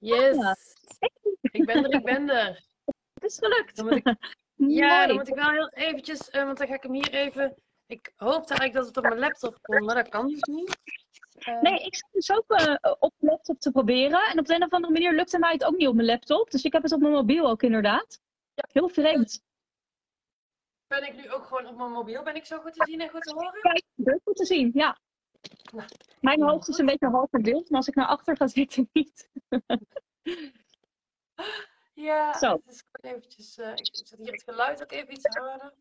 Yes. Ja. Ik ben er, ik ben er. Het is gelukt. Dan moet ik, ja, Mooi. dan moet ik wel heel eventjes, eh, want dan ga ik hem hier even... Ik hoopte eigenlijk dat het op mijn laptop kon, maar dat kan dus niet. Eh, Nee, ik zit dus ook eh, op mijn laptop te proberen. En op de een of andere manier lukte mij het ook niet op mijn laptop. Dus ik heb het op mijn mobiel ook inderdaad. Heel vreemd. Ben ik nu ook gewoon op mijn mobiel? Ben ik zo goed te zien en goed te horen? Is goed te zien, ja. Mijn hoofd is een beetje half verdeeld, maar als ik naar achter ga zitten, niet. Ja, Zo. het is gewoon eventjes... eh, ik zet hier het geluid ook even iets harder.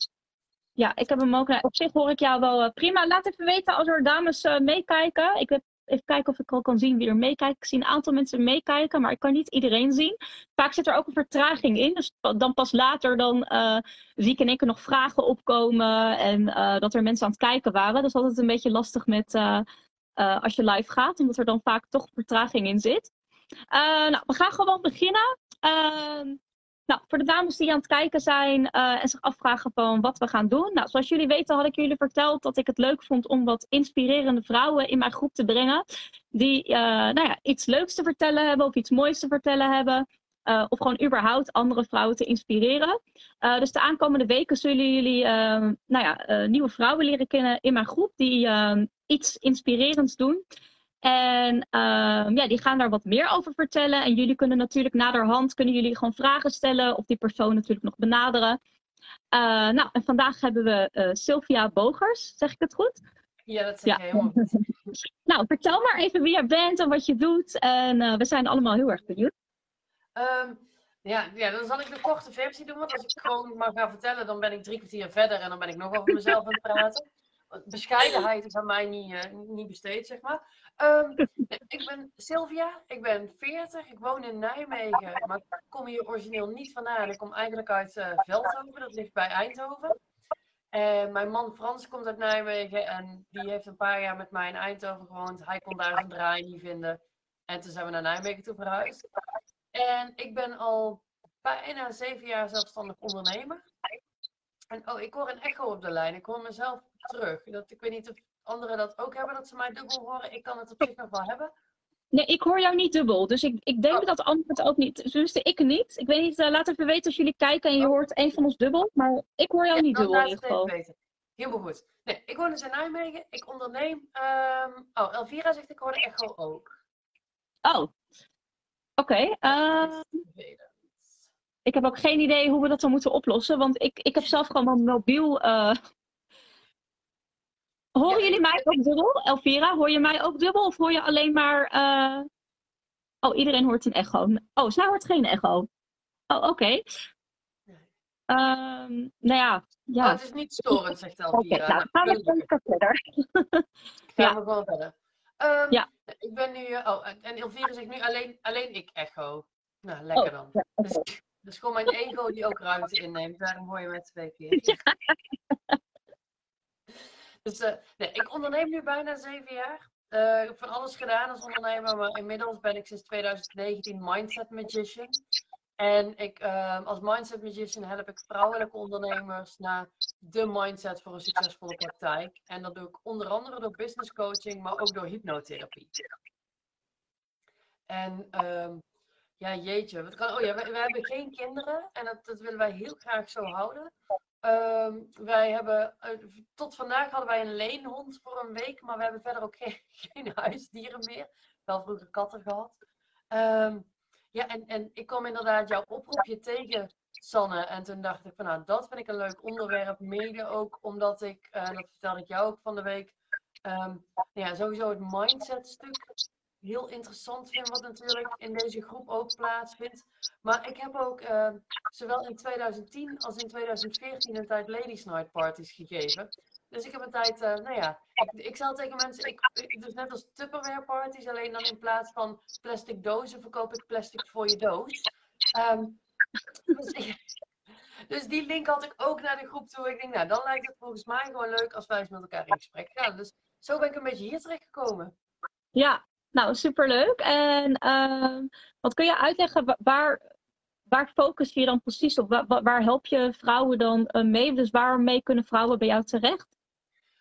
Ja, ik heb hem ook. nou, Op zich hoor ik jou wel eh, prima. Laat even weten als er dames eh, meekijken. Ik heb even kijken of ik al kan zien wie er meekijkt. Ik zie een aantal mensen meekijken, maar ik kan niet iedereen zien. Vaak zit er ook een vertraging in. Dus dan pas later dan eh, zie ik in één keer nog vragen opkomen. En eh, dat er mensen aan het kijken waren. Dat is altijd een beetje lastig met eh, als je live gaat, omdat er dan vaak toch vertraging in zit. Nou, we gaan gewoon beginnen. Ehm, nou, voor de dames die aan het kijken zijn eh, en zich afvragen van wat we gaan doen. Nou, zoals jullie weten had ik jullie verteld dat ik het leuk vond om wat inspirerende vrouwen in mijn groep te brengen. Die eh, nou ja, iets leuks te vertellen hebben of iets moois te vertellen hebben. eh, of gewoon überhaupt andere vrouwen te inspireren. Dus de aankomende weken zullen jullie eh, nou ja, nieuwe vrouwen leren kennen in mijn groep. Die eh, iets inspirerends doen. En ehm, ja, die gaan daar wat meer over vertellen. En jullie kunnen natuurlijk naderhand kunnen jullie gewoon vragen stellen. Of die persoon natuurlijk nog benaderen. Eh, nou, en vandaag hebben we eh, Sylvia Bogers. Zeg ik het goed? Ja, dat zeg Ja. helemaal goed. Nou, vertel maar even wie jij bent en wat je doet. En eh, we zijn allemaal heel erg benieuwd. Ehm, ja, ja, dan zal ik de korte versie doen. Want als ik gewoon maar ga vertellen, dan ben ik drie kwartier verder en dan ben ik nog over mezelf aan het praten. Bescheidenheid is aan mij niet, niet besteed, zeg maar. Ehm, ik ben Sylvia, ik ben 40, ik woon in Nijmegen, maar ik kom hier origineel niet vandaan. Ik kom eigenlijk uit eh, Veldhoven, dat ligt bij Eindhoven. En mijn man Frans komt uit Nijmegen en die heeft een paar jaar met mij in Eindhoven gewoond. Hij kon daar zijn draai niet vinden. En toen zijn we naar Nijmegen toe verhuisd. En ik ben al bijna zeven jaar zelfstandig ondernemer. En oh, ik hoor een echo op de lijn. Ik hoor mezelf terug. Dat, ik weet niet of anderen dat ook hebben, dat ze mij dubbel horen. Ik kan het op zich nog wel hebben. Nee, ik hoor jou niet dubbel. Dus ik, ik denk Oh. dat anderen het ook niet. Tenminste, ik niet. Ik weet niet, eh, laat even weten als jullie kijken en je Oh. hoort een van ons dubbel. Maar ik hoor jou Ja, niet dubbel in ieder geval. weten. Helemaal goed. Nee, ik woon dus in Nijmegen. Ik onderneem. ehm, Oh, Elvira zegt ik hoor de echo ook. Oh, oké. eh, vervelend. ik heb ook geen idee hoe we dat dan moeten oplossen. Want ik, ik heb zelf gewoon mijn mobiel. eh, Horen Ja, jullie mij ook dubbel? Elvira, hoor je mij ook dubbel? Of hoor je alleen maar. eh, Oh, iedereen hoort een echo. Oh, zij hoort geen echo. Oh, oké. Ehm, nou ja. ja. Oh, het is niet storend, zegt Elvira. nou, gaan we even verder. Gaan Ja. we gewoon verder. Ehm, Ja. Ik ben nu. eh, Oh, en- Elvira zegt nu alleen, alleen ik echo. Nou, lekker dan. Oh, Ja, oké. Dus, dus gewoon mijn ego die ook ruimte inneemt. Daarom hoor je mij twee keer. Dus eh, nee, ik onderneem nu bijna zeven jaar. Eh, ik heb van alles gedaan als ondernemer, maar inmiddels ben ik sinds 2019 Mindset Magician. En ik, eh, als Mindset Magician help ik vrouwelijke ondernemers naar de mindset voor een succesvolle praktijk. En dat doe ik onder andere door business coaching, maar ook door hypnotherapie. En ehm, ja, jeetje. Wat kan, oh ja, we, we hebben geen kinderen en dat, dat willen wij heel graag zo houden. Ehm, wij hebben, eh, tot vandaag hadden wij een leenhond voor een week, maar we hebben verder ook geen, huisdieren meer. Wel vroeger katten gehad. Ehm, ja, en, en ik kwam inderdaad jouw oproepje tegen, Sanne. En toen dacht ik van nou, dat vind ik een leuk onderwerp. Mede ook omdat ik, eh, dat vertelde ik jou ook van de week, ehm, ja, sowieso het mindset stuk heel interessant vind, wat natuurlijk in deze groep ook plaatsvindt. Maar ik heb ook eh, zowel in 2010 als in 2014 een tijd Ladies Night parties gegeven. Dus ik heb een tijd, eh, nou ja, ik, zal tegen mensen, ik, dus net als Tupperware parties, alleen dan in plaats van plastic dozen verkoop ik plastic voor je doos. Ehm, dus, dus die link had ik ook naar de groep toe. Ik denk, nou, dan lijkt het volgens mij gewoon leuk als wij eens met elkaar in gesprek gaan. Dus zo ben ik een beetje hier terechtgekomen. Ja, nou superleuk. En ehm, wat kun je uitleggen, wa- waar, waar focus je dan precies op? Waar, help je vrouwen dan eh, mee? Dus waarmee kunnen vrouwen bij jou terecht?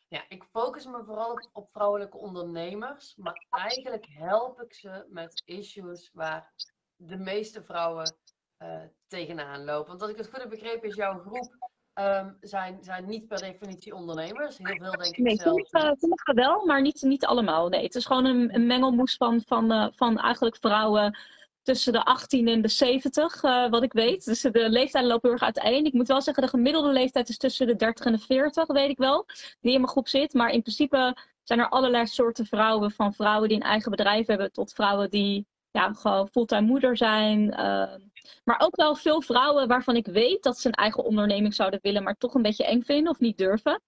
Ja, ik focus me vooral op, vrouwelijke ondernemers, maar eigenlijk help ik ze met issues waar de meeste vrouwen uh, tegenaan lopen. Want als ik het goed heb begrepen, is jouw groep um, zijn, zijn niet per definitie ondernemers. Heel veel denk ik nee, zelf. Sommigen wel, maar niet, niet allemaal. Nee, het is gewoon een, een mengelmoes van, van, uh, van eigenlijk vrouwen tussen de 18 en de 70, uh, wat ik weet. Dus de leeftijden lopen heel erg uiteen. Ik moet wel zeggen, de gemiddelde leeftijd is tussen de 30 en de 40, weet ik wel. Die in mijn groep zit. Maar in principe zijn er allerlei soorten vrouwen. Van vrouwen die een eigen bedrijf hebben tot vrouwen die ja, gewoon fulltime moeder zijn. Uh, maar ook wel veel vrouwen waarvan ik weet dat ze een eigen onderneming zouden willen, maar toch een beetje eng vinden of niet durven.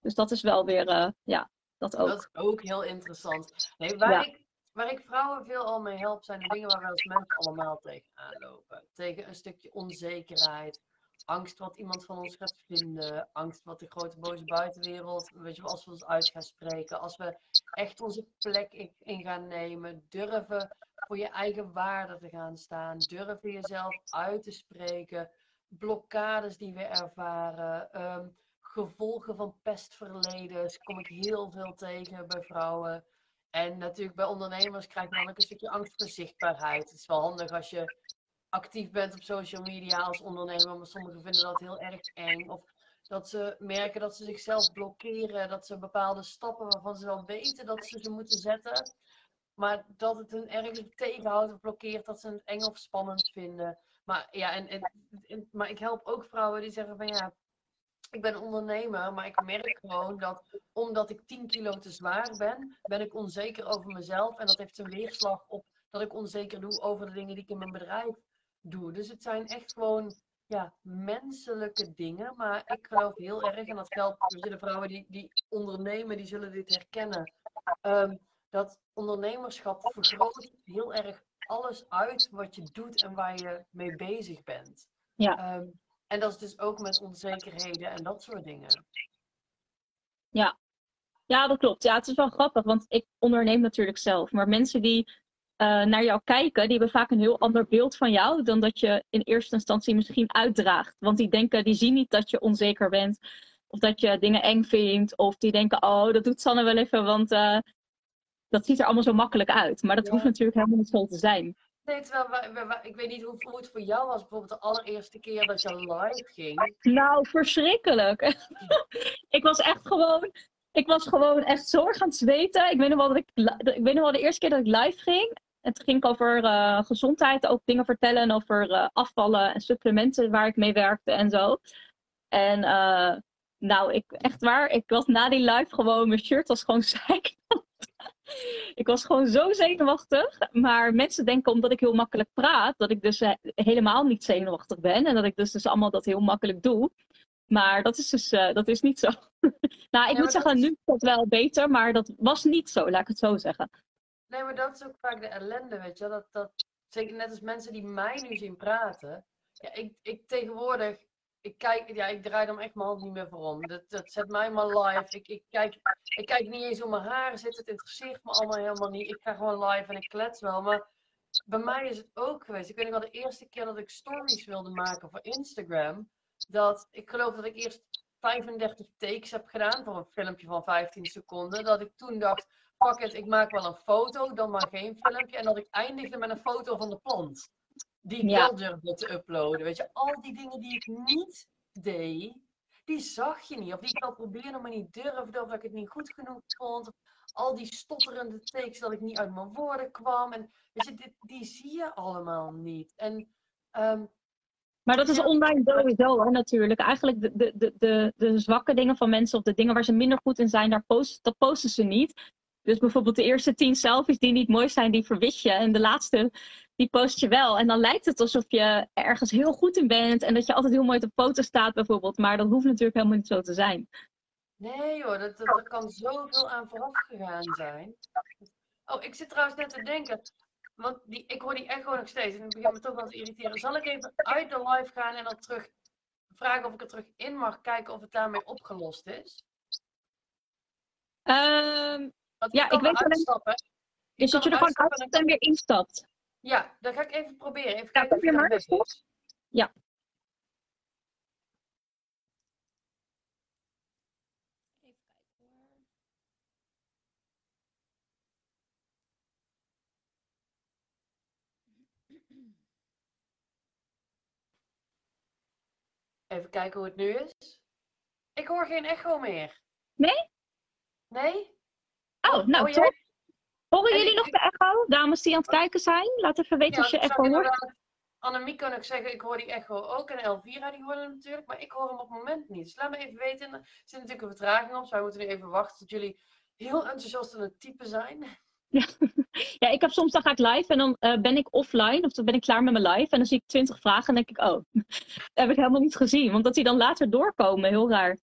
Dus dat is wel weer, uh, ja, dat ook. Dat is ook heel interessant. Nee, waar, ja. ik, waar ik vrouwen veel al mee help, zijn de dingen waar wij als mensen allemaal tegenaan lopen. Tegen een stukje onzekerheid, angst wat iemand van ons gaat vinden, angst wat de grote boze buitenwereld, weet je, als we ons uit gaan spreken, als we echt onze plek in gaan nemen, durven voor je eigen waarde te gaan staan, durven jezelf uit te spreken, blokkades die we ervaren, um, gevolgen van pestverleden, kom ik heel veel tegen bij vrouwen. En natuurlijk bij ondernemers krijg je dan ook een stukje angst voor zichtbaarheid. Het is wel handig als je actief bent op social media als ondernemer, maar sommigen vinden dat heel erg eng. Of dat ze merken dat ze zichzelf blokkeren, dat ze bepaalde stappen waarvan ze wel weten dat ze ze moeten zetten, maar dat het hun ergens tegenhoudt of blokkeert, dat ze het eng of spannend vinden. Maar ja, en, en, maar ik help ook vrouwen die zeggen van ja, ik ben ondernemer, maar ik merk gewoon dat omdat ik 10 kilo te zwaar ben, ben ik onzeker over mezelf. En dat heeft een weerslag op dat ik onzeker doe over de dingen die ik in mijn bedrijf doe. Dus het zijn echt gewoon ja, menselijke dingen. Maar ik geloof heel erg, en dat geldt voor de vrouwen die, die ondernemen, die zullen dit herkennen. Um, dat ondernemerschap vergroot heel erg alles uit wat je doet en waar je mee bezig bent. Ja. Um, en dat is dus ook met onzekerheden en dat soort dingen. Ja. Ja, dat klopt. Ja, het is wel grappig, want ik onderneem natuurlijk zelf. Maar mensen die uh, naar jou kijken, die hebben vaak een heel ander beeld van jou dan dat je in eerste instantie misschien uitdraagt. Want die denken, die zien niet dat je onzeker bent. Of dat je dingen eng vindt. Of die denken, oh, dat doet Sanne wel even, want uh, dat ziet er allemaal zo makkelijk uit. Maar dat ja. hoeft natuurlijk helemaal niet zo te zijn. Nee, terwijl, ik weet niet hoe, hoe het voor jou was, bijvoorbeeld de allereerste keer dat je live ging. Nou, verschrikkelijk. ik was echt gewoon, ik was gewoon echt zo erg aan het zweten. Ik weet nog wel, dat ik, ik weet nog wel de eerste keer dat ik live ging. Het ging over uh, gezondheid, ook dingen vertellen over uh, afvallen en supplementen waar ik mee werkte en zo. En uh, nou, ik, echt waar, ik was na die live gewoon, mijn shirt was gewoon zeik. ik was gewoon zo zenuwachtig. Maar mensen denken omdat ik heel makkelijk praat, dat ik dus helemaal niet zenuwachtig ben. En dat ik dus, dus allemaal dat heel makkelijk doe. Maar dat is dus uh, dat is niet zo. nou, ik ja, moet zeggen, is... nu is het wel beter, maar dat was niet zo, laat ik het zo zeggen. Nee, maar dat is ook vaak de ellende, weet je. Dat, dat, zeker net als mensen die mij nu zien praten. Ja, ik, ik tegenwoordig, ik kijk, ja, ik draai er echt mijn hand niet meer voor om. Dat, dat zet mij maar live. Ik, ik, kijk, ik kijk niet eens hoe mijn haren zitten. Het interesseert me allemaal helemaal niet. Ik ga gewoon live en ik klets wel. Maar bij mij is het ook geweest. Ik weet nog wel de eerste keer dat ik stories wilde maken voor Instagram. Dat ik geloof dat ik eerst 35 takes heb gedaan voor een filmpje van 15 seconden. Dat ik toen dacht, fuck it, ik maak wel een foto, dan maar geen filmpje. En dat ik eindigde met een foto van de plant. Die ik ja. wel durfde te uploaden. Weet je, al die dingen die ik niet deed, die zag je niet. Of die ik wel probeerde, maar niet durfde. Of dat ik het niet goed genoeg vond. Al die stotterende takes dat ik niet uit mijn woorden kwam. En weet je, dit, die zie je allemaal niet. En um, maar dat is online sowieso hè, natuurlijk. Eigenlijk de, de, de, de, de zwakke dingen van mensen of de dingen waar ze minder goed in zijn, daar post, dat posten ze niet. Dus bijvoorbeeld de eerste tien selfies die niet mooi zijn, die verwis je. En de laatste, die post je wel. En dan lijkt het alsof je ergens heel goed in bent. En dat je altijd heel mooi op de foto staat bijvoorbeeld. Maar dat hoeft natuurlijk helemaal niet zo te zijn. Nee hoor, dat, dat, er kan zoveel aan vooraf gegaan zijn. Oh, ik zit trouwens net te denken. Want die, ik hoor die echo nog steeds. En ik begin me toch wel te irriteren. Zal ik even uit de live gaan en dan terug vragen of ik er terug in mag kijken of het daarmee opgelost is? Um, ja, ik weet uitstappen. Dus dat je er gewoon uitstapt en weer instapt. Ja, dat ga ik even proberen. Even kijken of je maar. Is. Ja. Even kijken hoe het nu is. Ik hoor geen echo meer. Nee? Nee? Oh, nou Oh, top. Horen En jullie ik- nog de echo? Dames die aan het kijken zijn? Laat even weten Ja, als je echo hoort. Annemiek kan ook zeggen, ik hoor die echo ook. En Elvira die hoorde hem natuurlijk, maar ik hoor hem op het moment niet. Dus laat me even weten. Er zit natuurlijk een vertraging op, dus wij moeten nu even wachten tot jullie heel enthousiast aan het typen zijn. Ja, ik heb soms dan ga ik live en dan eh, ben ik offline of dan ben ik klaar met mijn live en dan zie ik twintig vragen en denk ik, oh, dat heb ik helemaal niet gezien. Want dat die dan later doorkomen, heel raar.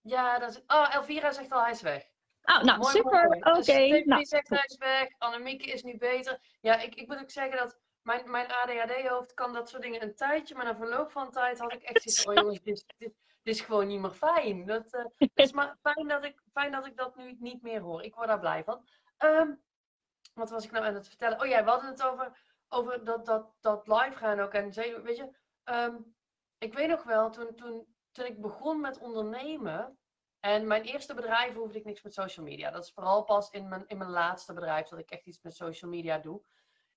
Ja, dat is... Oh, Elvira zegt al, hij is weg. Oh, nou, Mooi, super. Oké. mooi. Dus Nou, zegt hij is weg, Annemieke is nu beter. Ja, ik, ik moet ook zeggen dat mijn, mijn ADHD-hoofd kan dat soort dingen een tijdje, maar na verloop van tijd had ik echt zoiets van, oh jongens, dit, is- dit, dit is gewoon niet meer fijn. Dat, eh, het is maar fijn dat, ik, fijn dat ik dat nu niet meer hoor. Ik word daar blij van. Ehm, wat was ik nou aan het vertellen? Oh ja, we hadden het over, over dat, dat, dat live gaan ook. En weet je, ehm, ik weet nog wel, toen, toen, toen ik begon met ondernemen, en mijn eerste bedrijf hoefde ik niks met social media. Dat is vooral pas in mijn, in mijn laatste bedrijf dat ik echt iets met social media doe.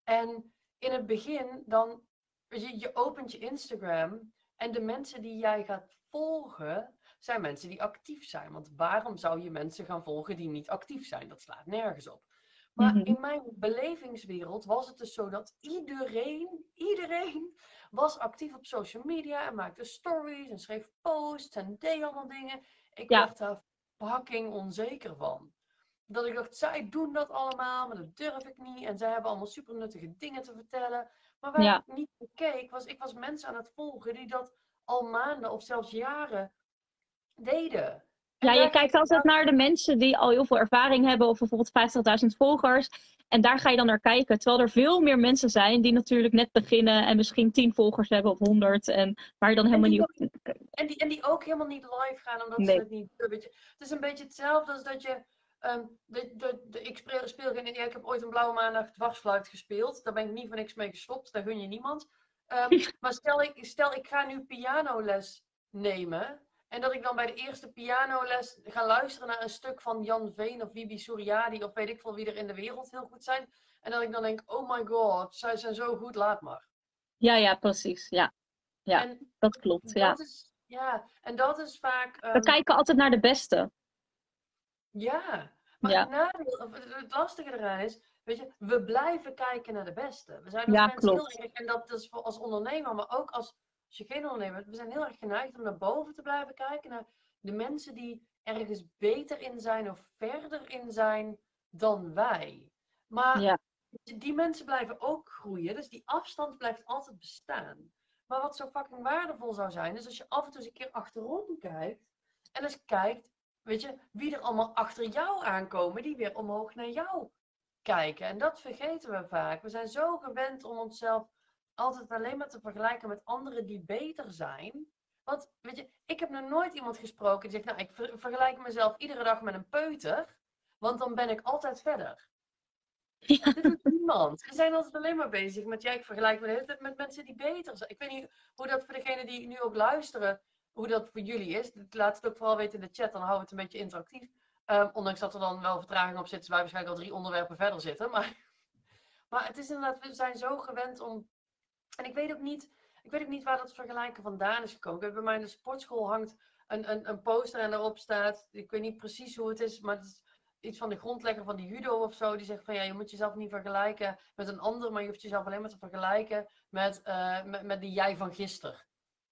En in het begin, dan, je, je opent je Instagram en de mensen die jij gaat volgen, zijn mensen die actief zijn. Want waarom zou je mensen gaan volgen die niet actief zijn? Dat slaat nergens op. Maar Mhm. in mijn belevingswereld was het dus zo dat iedereen, iedereen was actief op social media en maakte stories en schreef posts en deed allemaal dingen. Ik Ja. werd daar fucking onzeker van. Dat ik dacht, zij doen dat allemaal, maar dat durf ik niet. En zij hebben allemaal super nuttige dingen te vertellen. Maar waar Ja. ik niet keek, was ik was mensen aan het volgen die dat al maanden of zelfs jaren deden. Ja, je kijkt altijd naar de mensen die al heel veel ervaring hebben, of bijvoorbeeld 50.000 volgers. En daar ga je dan naar kijken. Terwijl er veel meer mensen zijn die natuurlijk net beginnen en misschien 10 volgers hebben of 100. En waar je dan helemaal niet. En die, en die ook helemaal niet live gaan, omdat ze het niet doen. Het is een beetje hetzelfde als dat je... ehm, de, de, de, ik speel, speel geen... Ja, ik heb ooit een blauwe maandag dwarsfluit gespeeld. Daar ben ik niet voor niks mee gestopt. Daar gun je niemand. Ehm, maar stel ik, stel ik ga nu pianoles nemen... En dat ik dan bij de eerste pianoles ga luisteren naar een stuk van Jan Veen of Wibi Suryadi of weet ik veel wie er in de wereld heel goed zijn. En dat ik dan denk, oh my god, zij zijn zo goed, laat maar. Ja, ja, precies. Ja, Ja, en dat klopt. Ja. dat is, ja, en dat is vaak... We ehm, kijken altijd naar de beste. Ja, maar Ja. het, nadeel, lastige eraan is, weet je, we blijven kijken naar de beste. We zijn als Ja, mensen klopt. heel erg, en dat is voor als ondernemer, maar ook als, als je geen ondernemer bent, we zijn heel erg geneigd om naar boven te blijven kijken, naar de mensen die ergens beter in zijn of verder in zijn dan wij. Maar Ja. die mensen blijven ook groeien, dus die afstand blijft altijd bestaan. Maar wat zo fucking waardevol zou zijn, is als je af en toe eens een keer achterom kijkt en eens kijkt weet je, wie er allemaal achter jou aankomen, die weer omhoog naar jou kijken. En dat vergeten we vaak. We zijn zo gewend om onszelf altijd alleen maar te vergelijken met anderen die beter zijn. Want, weet je, ik heb nog nooit iemand gesproken die zegt, nou, ik ver- vergelijk mezelf iedere dag met een peuter, want dan ben ik altijd verder. Ja. Dit doet niemand. We zijn altijd alleen maar bezig met, ja, ik vergelijk me de hele tijd met mensen die beter zijn. Ik weet niet hoe dat voor degenen die nu ook luisteren, hoe dat voor jullie is. Laat het ook vooral weten in de chat, dan houden we het een beetje interactief. Ehm, ondanks dat er dan wel vertraging op zit, dus wij waarschijnlijk al drie onderwerpen verder zitten. Maar, maar het is inderdaad, we zijn zo gewend om. En ik weet ook niet, ik weet ook niet waar dat vergelijken vandaan is gekomen. Bij mij in de sportschool hangt een, een, een poster en daarop staat, ik weet niet precies hoe het is, maar het is iets van de grondlegger van de judo of zo. Die zegt van ja, je moet jezelf niet vergelijken met een ander, maar je hoeft jezelf alleen maar te vergelijken met, met, met die jij van gisteren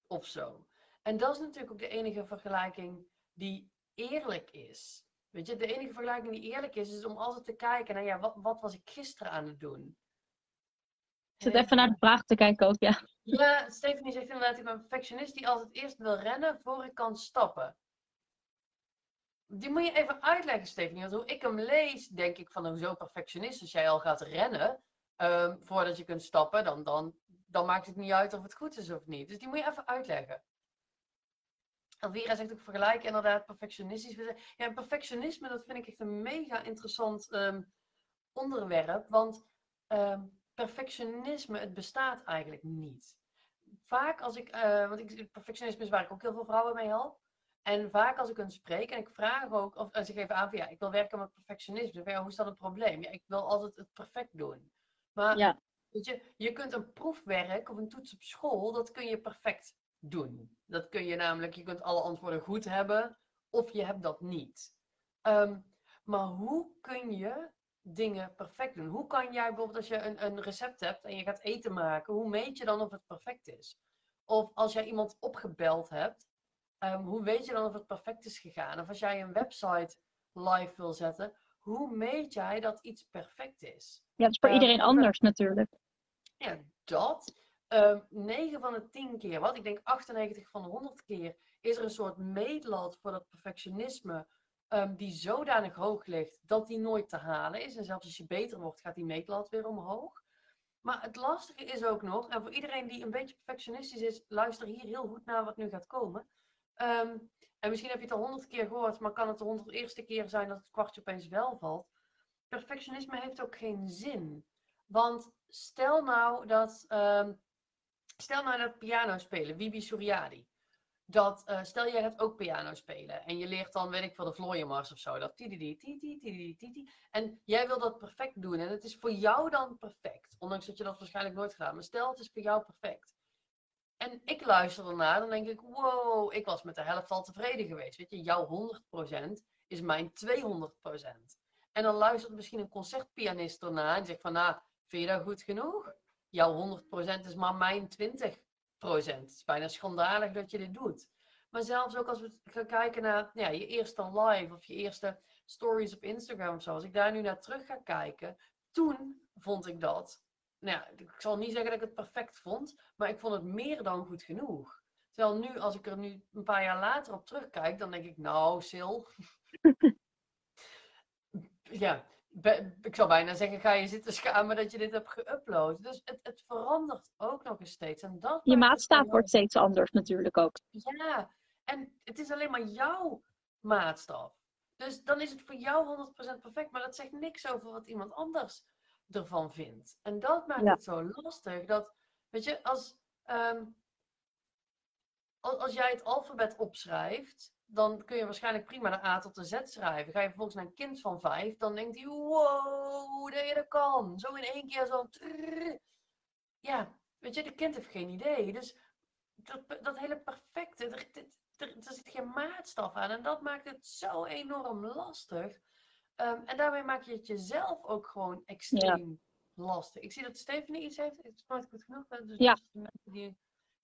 of zo. En dat is natuurlijk ook de enige vergelijking die eerlijk is. Weet je, de enige vergelijking die eerlijk is, is om altijd te kijken naar, ja, wat, wat was ik gisteren aan het doen? Ik zit even naar de vraag te kijken ook, ja. Ja, Stephanie zegt inderdaad, ik ben een perfectionist die altijd eerst wil rennen voor ik kan stappen. Die moet je even uitleggen, Stephanie. Want hoe ik hem lees, denk ik van, hoezo perfectionist? Als jij al gaat rennen, ehm, voordat je kunt stappen, dan, dan, dan maakt het niet uit of het goed is of niet. Dus die moet je even uitleggen. Elvira zegt ook vergelijken inderdaad perfectionistisch. Ja, perfectionisme, dat vind ik echt een mega interessant ehm, onderwerp. Want ehm, perfectionisme, het bestaat eigenlijk niet. Vaak als ik, eh, want ik, perfectionisme is waar ik ook heel veel vrouwen mee help. En vaak als ik hun spreek en ik vraag ook, of ze geven aan van ja, ik wil werken met perfectionisme. Ja, hoe is dat een probleem? Ja, ik wil altijd het perfect doen. Maar Ja. Weet je, je kunt een proefwerk of een toets op school, dat kun je perfect doen. Dat kun je namelijk, je kunt alle antwoorden goed hebben of je hebt dat niet. Ehm, maar hoe kun je dingen perfect doen? Hoe kan jij bijvoorbeeld als je een, een recept hebt en je gaat eten maken, hoe meet je dan of het perfect is? Of als jij iemand opgebeld hebt, ehm, hoe weet je dan of het perfect is gegaan? Of als jij een website live wil zetten, hoe meet jij dat iets perfect is? Ja, dat is voor Ehm, iedereen anders natuurlijk. Ja, dat. Ehm 9 van de 10 keer, wat ik denk 98 van de 100 keer, is er een soort meetlat voor dat perfectionisme. Ehm, die zodanig hoog ligt dat die nooit te halen is. En zelfs als je beter wordt, gaat die meetlat weer omhoog. Maar het lastige is ook nog, en voor iedereen die een beetje perfectionistisch is, luister hier heel goed naar wat nu gaat komen. Ehm, en misschien heb je het al honderd keer gehoord, maar kan het de honderd eerste keer zijn dat het kwartje opeens wel valt. Perfectionisme heeft ook geen zin. Want stel nou dat, ehm, stel nou dat piano spelen, Wibi Suryadi. Dat, eh, stel jij gaat ook piano spelen en je leert dan, weet ik veel, de Vlooienmars of zo. Dat tididi, titi, tididi, titi. En jij wil dat perfect doen en het is voor jou dan perfect. Ondanks dat je dat waarschijnlijk nooit gedaan. Maar stel het is voor jou perfect. En ik luister ernaar, dan denk ik, wow, ik was met de helft al tevreden geweest. Weet je, jouw 100% is mijn 200%. En dan luistert misschien een concertpianist ernaar en zegt van, nou, vind je dat goed genoeg? Jouw 100% is maar mijn 20%. Het is bijna schandalig dat je dit doet. Maar zelfs ook als we gaan kijken naar ja, je eerste live of je eerste stories op Instagram of zo. Als ik daar nu naar terug ga kijken, toen vond ik dat. Nou ik zal niet zeggen dat ik het perfect vond, maar ik vond het meer dan goed genoeg. Terwijl nu, als ik er nu een paar jaar later op terugkijk, dan denk ik, nou, Sil. ja, be- ik zou bijna zeggen, ga je zitten schamen dat je dit hebt geüpload. Dus het, het verandert ook nog eens steeds. En dat Je maatstaaf wordt steeds anders natuurlijk ook. ja, en het is alleen maar jouw maatstaf. Dus dan is het voor jou 100% perfect, maar dat zegt niks over wat iemand anders ervan vindt. En dat maakt Ja. het zo lastig. Dat, weet je, als, ehm, als, als jij het alfabet opschrijft, dan kun je waarschijnlijk prima de A tot de Z schrijven. Ga je vervolgens naar een kind van vijf, dan denkt hij, wow, dat je dat kan. Zo in één keer zo. trrr. Ja, weet je, de kind heeft geen idee. Dus dat, dat hele perfecte, er, er, zit geen maatstaf aan. En dat maakt het zo enorm lastig. Ehm, en daarmee maak je het jezelf ook gewoon extreem lastig. Ik zie dat Stephanie iets heeft. Het is nooit goed genoeg. Dus Ja. mensen die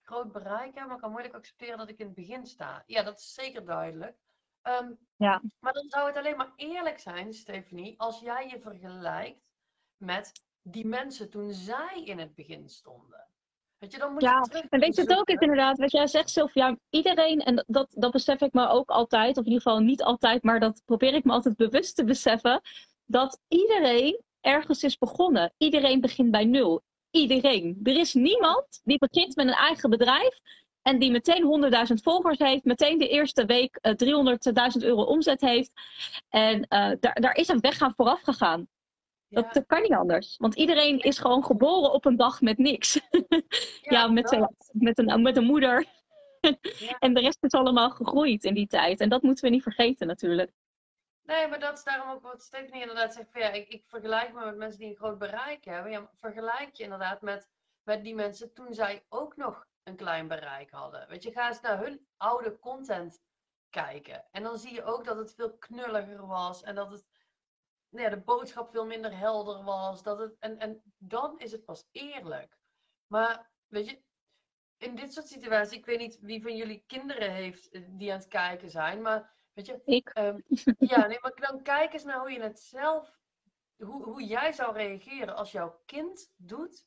groot bereik hebben, maar kan moeilijk accepteren dat ik in het begin sta. Ja, dat is zeker duidelijk. Ehm, Ja. Maar dan zou het alleen maar eerlijk zijn, Stephanie, als jij je vergelijkt met die mensen toen zij in het begin stonden. Weet je, dan moet Ja, je En weet je het ook is inderdaad, wat jij zegt Sylvia, iedereen, en dat, dat besef ik me ook altijd, of in ieder geval niet altijd, maar dat probeer ik me altijd bewust te beseffen, dat iedereen ergens is begonnen. Iedereen begint bij nul. Iedereen. Er is niemand die begint met een eigen bedrijf en die meteen 100.000 volgers heeft, meteen de eerste week eh, 300.000 euro omzet heeft. En eh, daar, daar is een weg aan vooraf gegaan. Ja, Dat, dat kan niet anders. Want iedereen is gewoon geboren op een dag met niks. ja, met, met, een, met een moeder. Ja. En de rest is allemaal gegroeid in die tijd. En dat moeten we niet vergeten natuurlijk. Nee, maar dat is daarom ook wat Stephanie inderdaad zegt. Ja, ik, ik vergelijk me met mensen die een groot bereik hebben. Vergelijk je inderdaad met, met die mensen toen zij ook nog een klein bereik hadden. Weet je, ga eens naar hun oude content kijken. En dan zie je ook dat het veel knulliger was. En dat het, nou ja, de boodschap veel minder helder was. Dat het, en, en dan is het pas eerlijk. Maar weet je, in dit soort situaties, ik weet niet wie van jullie kinderen heeft eh, die aan het kijken zijn. Maar weet je, Ik. Ehm, ja, nee, maar dan kijk eens naar hoe je het zelf, hoe, hoe jij zou reageren als jouw kind doet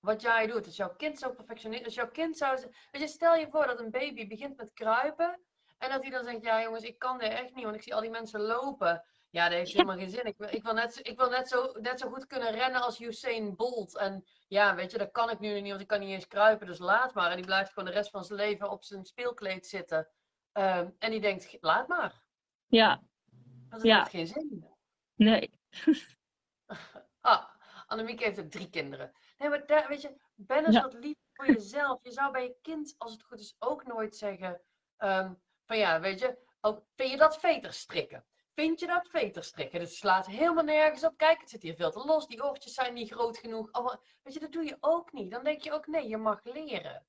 wat jij doet. Als jouw kind zo perfectionist, als jouw kind zou, z- weet je, stel je voor dat een baby begint met kruipen en dat hij dan zegt, ja jongens, ik kan dit echt niet, want ik zie al die mensen lopen. Ja, dat heeft helemaal geen zin. Ik, wil- ik wil, net, ik wil net, zo, net zo goed kunnen rennen als Usain Bolt. En ja, weet je, dat kan ik nu niet, want ik kan niet eens kruipen, dus laat maar. En die blijft gewoon de rest van zijn leven op zijn speelkleed zitten. Ehm, en die denkt, laat maar. Ja, Dat Ja. heeft geen zin. nee. Ah, Annemieke heeft ook drie kinderen. Nee, maar daar, weet je, ben eens Ja. wat lief voor jezelf. Je zou bij je kind, als het goed is, ook nooit zeggen... ehm, van ja, weet je, ook, vind je dat veter strikken? vind je dat veterstrikken? Het slaat helemaal nergens op. Kijk, het zit hier veel te los. Die oortjes zijn niet groot genoeg. Allemaal, weet je, dat doe je ook niet. Dan denk je ook, nee, je mag leren.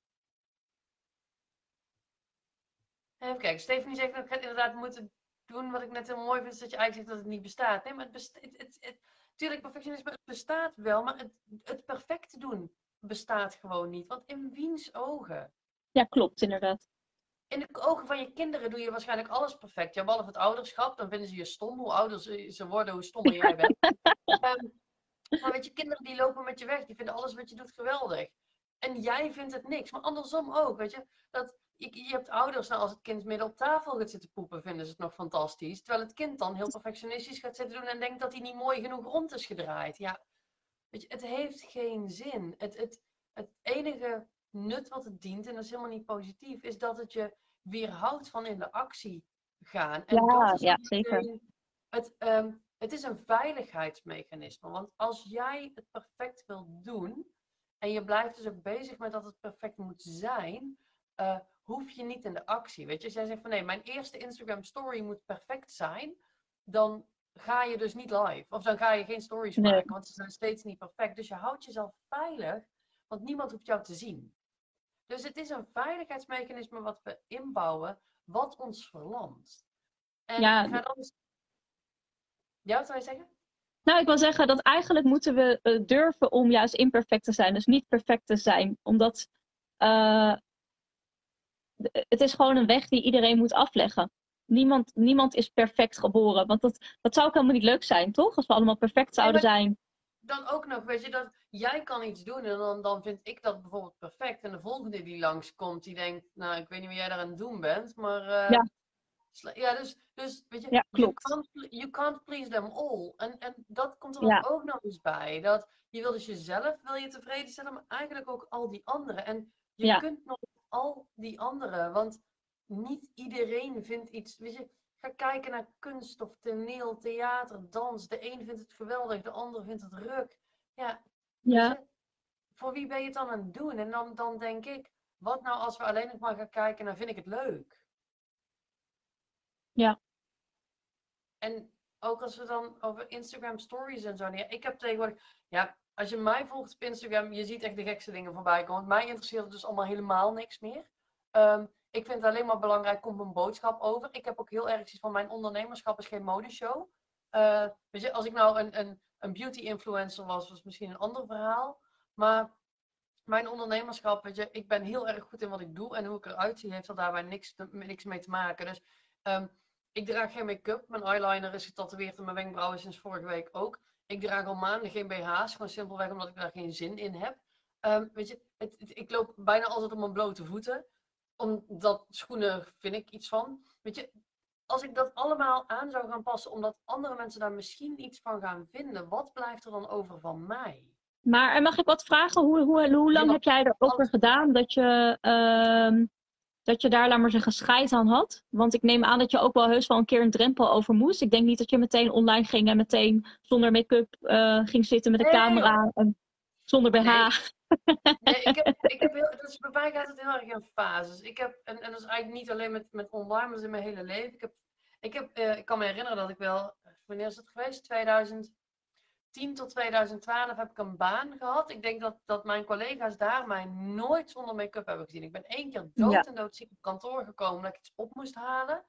Even kijken, Stephanie zegt dat ik het inderdaad moeten doen wat ik net heel mooi vind, is dat je eigenlijk zegt dat het niet bestaat. Nee, maar het bestaat, het, het, het, tuurlijk, perfectionisme bestaat wel, maar het, het perfecte doen bestaat gewoon niet. Want in wiens ogen? Ja, klopt, inderdaad. In de ogen van je kinderen doe je waarschijnlijk alles perfect. Ja, behalve het ouderschap, dan vinden ze je stom. Hoe ouder ze worden, hoe stommer jij bent. um, maar weet je, kinderen die lopen met je weg, die vinden alles wat je doet geweldig. En jij vindt het niks. Maar andersom ook, weet je. Dat, je, je hebt ouders, nou, als het kind midden op tafel gaat zitten poepen, vinden ze het nog fantastisch. Terwijl het kind dan heel perfectionistisch gaat zitten doen en denkt dat hij niet mooi genoeg rond is gedraaid. Ja, weet je, het heeft geen zin. Het, het, het enige nut wat het dient, en dat is helemaal niet positief, is dat het je weerhoudt van in de actie gaan. En ja, ja zeker. Het, um, het is een veiligheidsmechanisme. Want als jij het perfect wil doen, en je blijft dus ook bezig met dat het perfect moet zijn, uh, hoef je niet in de actie. Weet je, als jij zegt van nee, mijn eerste Instagram story moet perfect zijn, dan ga je dus niet live. Of dan ga je geen stories maken, want ze zijn steeds niet perfect. Dus je houdt jezelf veilig, want niemand hoeft jou te zien. Dus het is een veiligheidsmechanisme wat we inbouwen, wat ons verlamt. En ja, ga dan... ja wat zou je zeggen? Nou, ik wil zeggen dat eigenlijk moeten we uh, durven om juist imperfect te zijn. Dus niet perfect te zijn. Omdat uh, het is gewoon een weg die iedereen moet afleggen. Niemand, niemand is perfect geboren. Want dat, dat zou ook helemaal niet leuk zijn, toch? Als we allemaal perfect zouden zijn. Dan ook nog, weet je, dat jij kan iets doen en dan, dan vind ik dat bijvoorbeeld perfect. En de volgende die langskomt, die denkt, nou, ik weet niet wat jij daar aan het doen bent, maar... Uh, ja. Ja, dus, dus weet je, ja, you, can't, you can't please them all. En, en dat komt er ja. ook nog eens bij. Dat je wil dus jezelf wil je tevreden stellen, maar eigenlijk ook al die anderen. En je ja. kunt nog al die anderen. Want niet iedereen vindt iets. Weet je, ga kijken naar kunst of toneel, theater, dans. De een vindt het geweldig, de ander vindt het ruk. Ja. ja. voor wie ben je het dan aan het doen? En dan, dan denk ik, wat nou als we alleen nog maar gaan kijken naar vind ik het leuk? Ja. En ook als we dan over Instagram stories en zo. Ja, ik heb tegenwoordig, ja, als je mij volgt op Instagram, je ziet echt de gekste dingen voorbij komen. Mij interesseert dus allemaal helemaal niks meer. Um, ik vind het alleen maar belangrijk, komt een boodschap over. Ik heb ook heel erg iets van mijn ondernemerschap is geen modeshow. Uh, weet je, als ik nou een, een, een beauty influencer was, was misschien een ander verhaal. Maar mijn ondernemerschap, weet je, ik ben heel erg goed in wat ik doe. En hoe ik eruit zie, heeft er daarbij niks, niks mee te maken. Dus um, ik draag geen make-up. Mijn eyeliner is getatoeëerd en mijn wenkbrauwen sinds vorige week ook. Ik draag al maanden geen BH's, gewoon simpelweg omdat ik daar geen zin in heb. Um, weet je, het, ik loop bijna altijd op mijn blote voeten. Omdat schoenen vind ik iets van. Weet je, als ik dat allemaal aan zou gaan passen, omdat andere mensen daar misschien iets van gaan vinden, wat blijft er dan over van mij? Maar mag ik wat vragen? Hoe, hoe, hoe lang heb jij erover gedaan dat je uh, dat je daar, laat maar zeggen, scheid aan had? Want ik neem aan dat je ook wel heus wel een keer een drempel over moest. Ik denk niet dat je meteen online ging en meteen zonder make-up uh, ging zitten met de camera en zonder BH. Nee. nee, ik heb, ik heb heel, dus bij mij gaat het heel erg in fases. Ik heb, en, en dat is eigenlijk niet alleen met, met online, maar in mijn hele leven. Ik, heb, ik, heb, uh, ik kan me herinneren dat ik wel, wanneer is het geweest? 2000, 10 tot 2012 heb ik een baan gehad. Ik denk dat, dat mijn collega's daar mij nooit zonder make-up hebben gezien. Ik ben één keer dood en doodziek op kantoor gekomen dat ik iets op moest halen.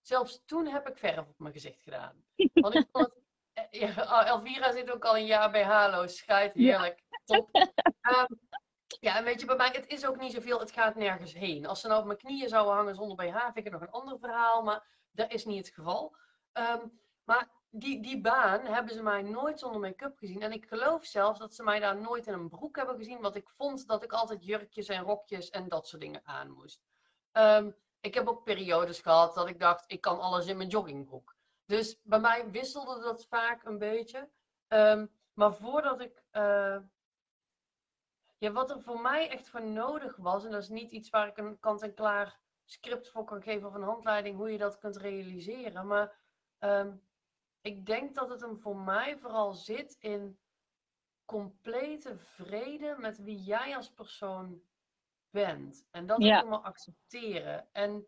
Zelfs toen heb ik verf op mijn gezicht gedaan. Want ik vond het, eh, ja, Elvira zit ook al een jaar bij Halo. Schijt, heerlijk. Top. Um, ja, en weet je, bij mij, het is ook niet zoveel, het gaat nergens heen. Als ze nou op mijn knieën zouden hangen zonder BH, vind ik het nog een ander verhaal, maar dat is niet het geval. Um, maar die, die baan hebben ze mij nooit zonder make-up gezien. En ik geloof zelfs dat ze mij daar nooit in een broek hebben gezien. Want ik vond dat ik altijd jurkjes en rokjes en dat soort dingen aan moest. Um, ik heb ook periodes gehad dat ik dacht, ik kan alles in mijn joggingbroek. Dus bij mij wisselde dat vaak een beetje. Um, maar voordat ik. Uh, ja, wat er voor mij echt voor nodig was, en dat is niet iets waar ik een kant-en-klaar script voor kan geven of een handleiding hoe je dat kunt realiseren. Maar um, ik denk dat het hem voor mij vooral zit in complete vrede met wie jij als persoon bent. En dat ja. helemaal accepteren. En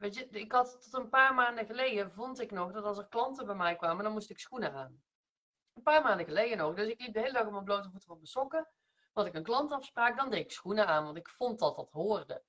Weet je, ik had tot een paar maanden geleden, vond ik nog, dat als er klanten bij mij kwamen, dan moest ik schoenen aan. Een paar maanden geleden nog. Dus ik liep de hele dag op mijn blote voeten op mijn sokken. Had ik een klantafspraak, dan deed ik schoenen aan, want ik vond dat dat hoorde.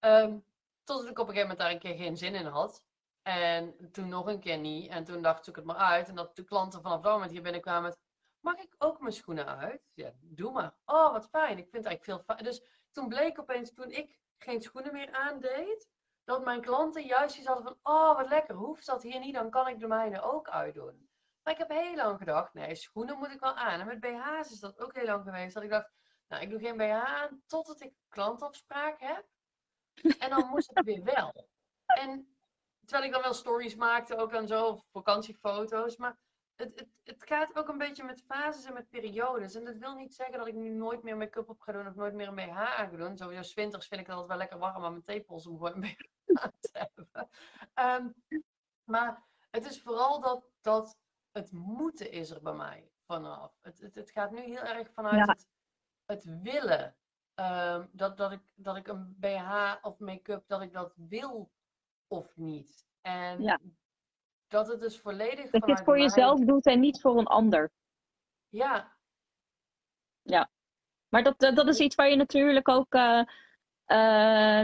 Um, totdat ik op een gegeven moment daar een keer geen zin in had. En toen nog een keer niet. En toen dacht ik het maar uit. En dat de klanten vanaf dat moment hier binnenkwamen met... Mag ik ook mijn schoenen uit? Ja, doe maar. Oh, wat fijn. Ik vind het eigenlijk veel fijn. Dus toen bleek opeens, toen ik geen schoenen meer aandeed, dat mijn klanten juist iets hadden van, oh wat lekker, hoeft dat hier niet, dan kan ik de mijne ook uitdoen. Maar ik heb heel lang gedacht, nee, schoenen moet ik wel aan. En met BH's is dat ook heel lang geweest, dat ik dacht, nou, ik doe geen BH aan totdat ik klantafspraak heb. En dan moest het weer wel. En terwijl ik dan wel stories maakte, ook en zo, vakantiefoto's, maar het, het, het gaat ook een beetje met fases en met periodes. En dat wil niet zeggen dat ik nu nooit meer make-up op ga doen of nooit meer een BH aan ga doen. Sowieso, winters vind ik het altijd wel lekker warm aan mijn tepels om gewoon een BH aan te hebben. Ehm, maar het is vooral dat, dat het moeten is er bij mij vanaf. Het, het, het gaat nu heel erg vanuit het, het, willen. Um, dat, dat, ik, dat ik een BH of make-up, dat ik dat wil of niet. En ja dat het dus volledig. Dat je het voor jezelf doet en niet voor een ander. Ja. Ja. Maar dat, dat is iets waar je natuurlijk ook uh, uh,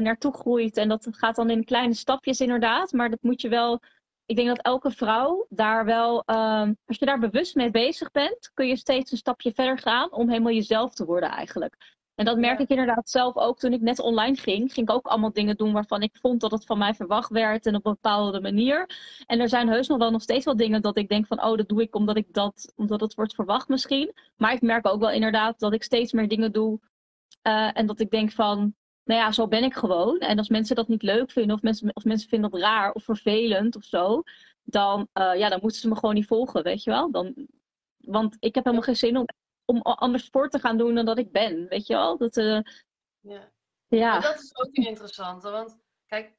naartoe groeit. En dat gaat dan in kleine stapjes inderdaad. Maar dat moet je wel. Ik denk dat elke vrouw daar wel, uh, als je daar bewust mee bezig bent, kun je steeds een stapje verder gaan om helemaal jezelf te worden eigenlijk. En dat merk ik inderdaad zelf ook toen ik net online ging. Ging ik ook allemaal dingen doen waarvan ik vond dat het van mij verwacht werd en op een bepaalde manier. En er zijn heus nog wel nog steeds wel dingen dat ik denk van, oh, dat doe ik omdat ik dat, omdat het wordt verwacht misschien. Maar ik merk ook wel inderdaad dat ik steeds meer dingen doe. Uh, en dat ik denk van, nou ja, zo ben ik gewoon. En als mensen dat niet leuk vinden, of mensen, of mensen vinden dat raar of vervelend of zo, dan, uh, ja, dan moeten ze me gewoon niet volgen, weet je wel. Dan, want ik heb helemaal geen zin om om anders sport te gaan doen dan dat ik ben. Weet je wel? Dat, uh, ja. ja. dat is ook interessant. Want kijk,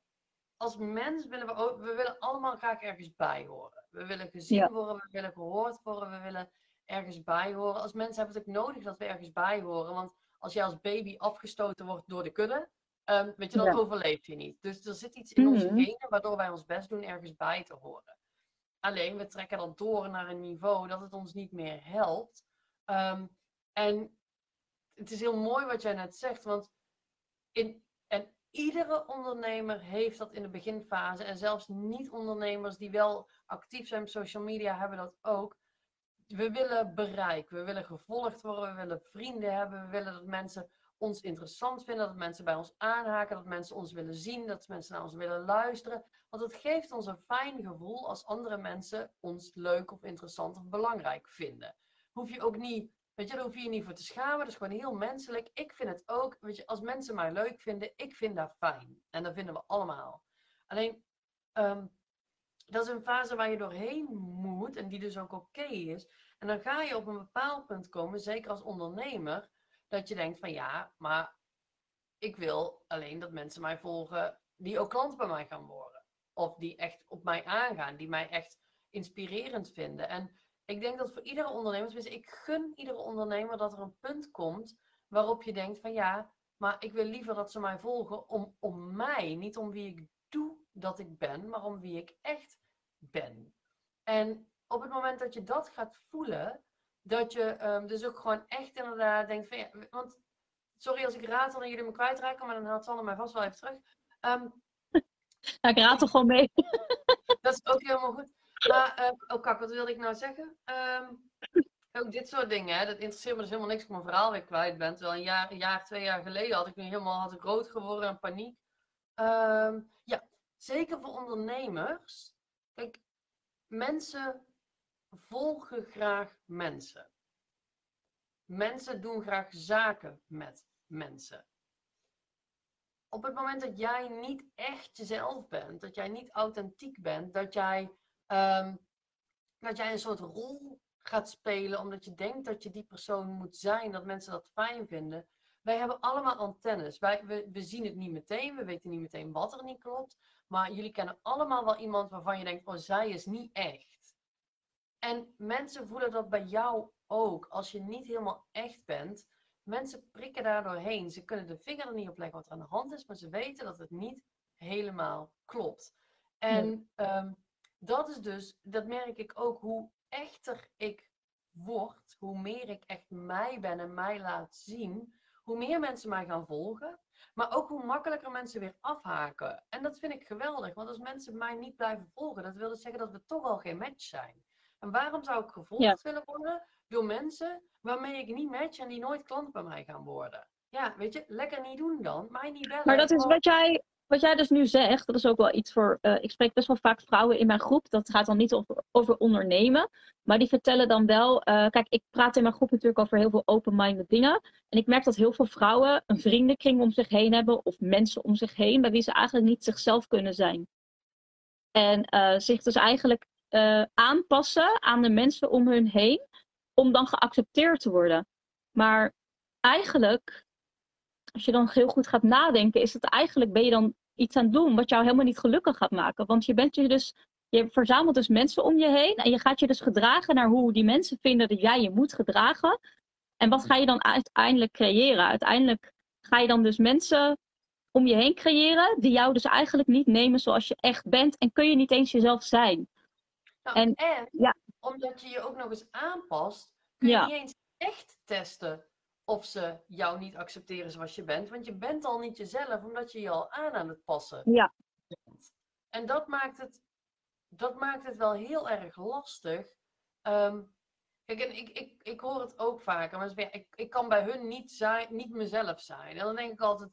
als mens willen we ook, we willen allemaal graag ergens bij horen. We willen gezien worden, we willen gehoord worden, we willen ergens bij horen. Als mensen hebben het ook nodig dat we ergens bij horen. Want als jij als baby afgestoten wordt door de kudde, um, weet je, dan ja. overleef je niet. Dus er zit iets in mm -hmm. onze genen waardoor wij ons best doen ergens bij te horen. Alleen we trekken dan door naar een niveau dat het ons niet meer helpt. Um, en het is heel mooi wat jij net zegt, want in, en iedere ondernemer heeft dat in de beginfase. En zelfs niet-ondernemers die wel actief zijn op social media hebben dat ook. We willen bereik, we willen gevolgd worden, we willen vrienden hebben, we willen dat mensen ons interessant vinden, dat mensen bij ons aanhaken, dat mensen ons willen zien, dat mensen naar ons willen luisteren. Want het geeft ons een fijn gevoel als andere mensen ons leuk of interessant of belangrijk vinden hoef je ook niet, weet je, daar hoef je je niet voor te schamen. Dat is gewoon heel menselijk. Ik vind het ook, weet je, als mensen mij leuk vinden, ik vind dat fijn. En dat vinden we allemaal. Alleen, um, dat is een fase waar je doorheen moet en die dus ook oké is. En dan ga je op een bepaald punt komen, zeker als ondernemer, dat je denkt van ja, maar ik wil alleen dat mensen mij volgen die ook klant bij mij gaan worden. Of die echt op mij aangaan, die mij echt inspirerend vinden. En ik denk dat voor iedere ondernemer, dus ik gun iedere ondernemer dat er een punt komt waarop je denkt van ja, maar ik wil liever dat ze mij volgen om, om mij, niet om wie ik doe dat ik ben, maar om wie ik echt ben. En op het moment dat je dat gaat voelen, dat je um, dus ook gewoon echt inderdaad denkt van ja, want sorry als ik ratel en jullie me kwijtraken, maar dan haalt Sanne mij vast wel even terug. Um, nou, ik ratel gewoon mee. dat is ook helemaal goed. Maar, uh, oh kak, wat wilde ik nou zeggen? Um, ook dit soort dingen, hè, dat interesseert me dus helemaal niks ik mijn verhaal weer kwijt ben. Terwijl een jaar, jaar, twee jaar geleden had ik nu helemaal had ik rood geworden en paniek. Um, ja, zeker voor ondernemers. Kijk, mensen volgen graag mensen. Mensen doen graag zaken met mensen. Op het moment dat jij niet echt jezelf bent, dat jij niet authentiek bent, dat jij Um, dat jij een soort rol gaat spelen omdat je denkt dat je die persoon moet zijn, dat mensen dat fijn vinden. Wij hebben allemaal antennes. Wij, we, we zien het niet meteen, we weten niet meteen wat er niet klopt. Maar jullie kennen allemaal wel iemand waarvan je denkt, oh zij is niet echt. En mensen voelen dat bij jou ook. Als je niet helemaal echt bent, mensen prikken daar doorheen. Ze kunnen de vinger er niet op leggen wat er aan de hand is, maar ze weten dat het niet helemaal klopt. En ehm, dat is dus, dat merk ik ook, hoe echter ik word, hoe meer ik echt mij ben en mij laat zien, hoe meer mensen mij gaan volgen, maar ook hoe makkelijker mensen weer afhaken. En dat vind ik geweldig, want als mensen mij niet blijven volgen, dat wil dus zeggen dat we toch al geen match zijn. En waarom zou ik gevolgd willen worden door mensen waarmee ik niet match en die nooit klant bij mij gaan worden? Ja, weet je, lekker niet doen dan, mij niet bellen. Maar dat is wat jij, wat jij dus nu zegt, dat is ook wel iets voor. Uh, ik spreek best wel vaak vrouwen in mijn groep. Dat gaat dan niet over, over ondernemen. Maar die vertellen dan wel. Uh, kijk, ik praat in mijn groep natuurlijk over heel veel open-minded dingen. En ik merk dat heel veel vrouwen een vriendenkring om zich heen hebben. Of mensen om zich heen. bij wie ze eigenlijk niet zichzelf kunnen zijn. En uh, zich dus eigenlijk aanpassen aan de mensen om hun heen. Om dan geaccepteerd te worden. Maar eigenlijk als je dan heel goed gaat nadenken, is het eigenlijk, ben je dan iets aan het doen wat jou helemaal niet gelukkig gaat maken. Want je bent je dus, je verzamelt dus mensen om je heen en je gaat je dus gedragen naar hoe die mensen vinden dat jij je moet gedragen. En wat ga je dan uiteindelijk creëren? Uiteindelijk ga je dan dus mensen om je heen creëren die jou dus eigenlijk niet nemen zoals je echt bent en kun je niet eens jezelf zijn. Nou, en, ja. omdat je je ook nog eens aanpast, kun je niet eens echt testen of ze jou niet accepteren zoals je bent. Want je bent al niet jezelf, omdat je je al aan aan het passen ja. bent. En dat maakt het, dat maakt het wel heel erg lastig. Um, kijk, en ik, ik, ik hoor het ook vaker, maar ik, ik kan bij hun niet, zijn, niet mezelf zijn. En dan denk ik altijd,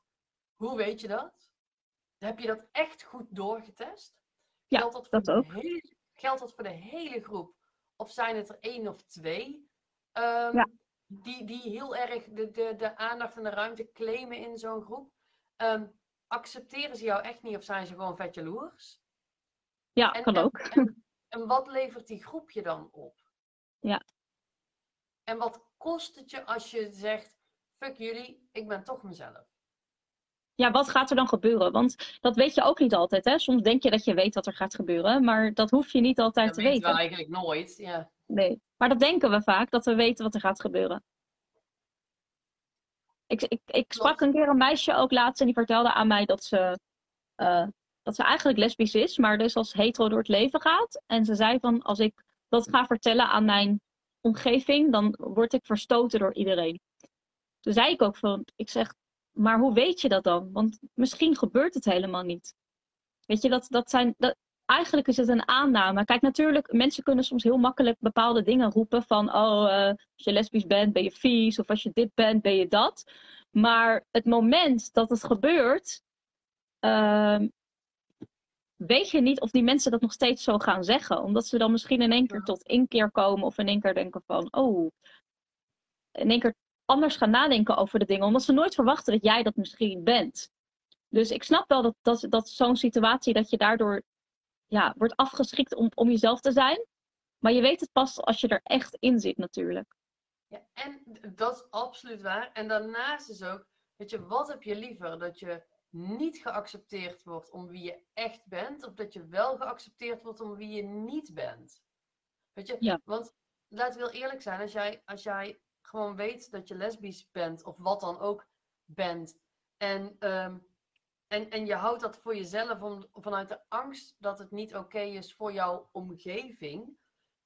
hoe weet je dat? Heb je dat echt goed doorgetest? Ja, geldt dat, dat ook. Hele, geldt dat voor de hele groep? Of zijn het er één of twee? Um, ja die, die heel erg de, de, de aandacht en de ruimte claimen in zo'n groep. Um, accepteren ze jou echt niet of zijn ze gewoon vet jaloers? Ja, kan ook. En, en, wat levert die groep je dan op? Ja. En wat kost het je als je zegt, fuck jullie, ik ben toch mezelf? Ja, wat gaat er dan gebeuren? Want dat weet je ook niet altijd. Hè? Soms denk je dat je weet wat er gaat gebeuren, maar dat hoef je niet altijd dat te weten. Dat weten we eigenlijk nooit, ja. Nee, maar dat denken we vaak, dat we weten wat er gaat gebeuren. Ik, ik, ik sprak een keer een meisje ook laatst en die vertelde aan mij dat ze, uh, dat ze eigenlijk lesbisch is, maar dus als hetero door het leven gaat. En ze zei van, als ik dat ga vertellen aan mijn omgeving, dan word ik verstoten door iedereen. Toen zei ik ook van, ik zeg, maar hoe weet je dat dan? Want misschien gebeurt het helemaal niet. Weet je, dat, dat zijn, dat, eigenlijk is het een aanname. Kijk, natuurlijk, mensen kunnen soms heel makkelijk bepaalde dingen roepen. Van, oh, uh, als je lesbisch bent, ben je vies. Of als je dit bent, ben je dat. Maar het moment dat het gebeurt, uh, weet je niet of die mensen dat nog steeds zo gaan zeggen. Omdat ze dan misschien in één keer tot inkeer komen. Of in één keer denken van, oh, in één keer anders gaan nadenken over de dingen. Omdat ze nooit verwachten dat jij dat misschien bent. Dus ik snap wel dat, dat, dat zo'n situatie, dat je daardoor ja, wordt afgeschikt om, om jezelf te zijn. Maar je weet het pas als je er echt in zit natuurlijk. Ja, en dat is absoluut waar. En daarnaast is ook, weet je, wat heb je liever? Dat je niet geaccepteerd wordt om wie je echt bent, of dat je wel geaccepteerd wordt om wie je niet bent? Weet je, ja. want laten we heel eerlijk zijn, als jij, als jij gewoon weet dat je lesbisch bent, of wat dan ook bent, en um, en, en je houdt dat voor jezelf om, vanuit de angst dat het niet oké is voor jouw omgeving.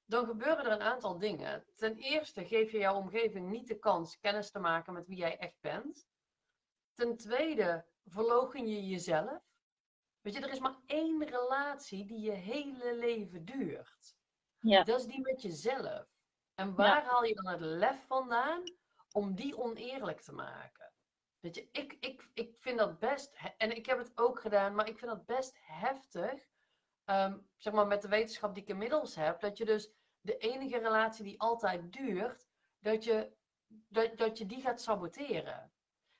Dan gebeuren er een aantal dingen. Ten eerste geef je jouw omgeving niet de kans kennis te maken met wie jij echt bent. Ten tweede verlogen je jezelf. Weet je, er is maar één relatie die je hele leven duurt. Ja. Dat is die met jezelf. En waar haal je dan het lef vandaan om die oneerlijk te maken? Weet je, ik, ik, ik vind dat best, en ik heb het ook gedaan, maar ik vind dat best heftig. Ehm, zeg maar met de wetenschap die ik inmiddels heb, dat je dus de enige relatie die altijd duurt, dat je, dat, dat je die gaat saboteren.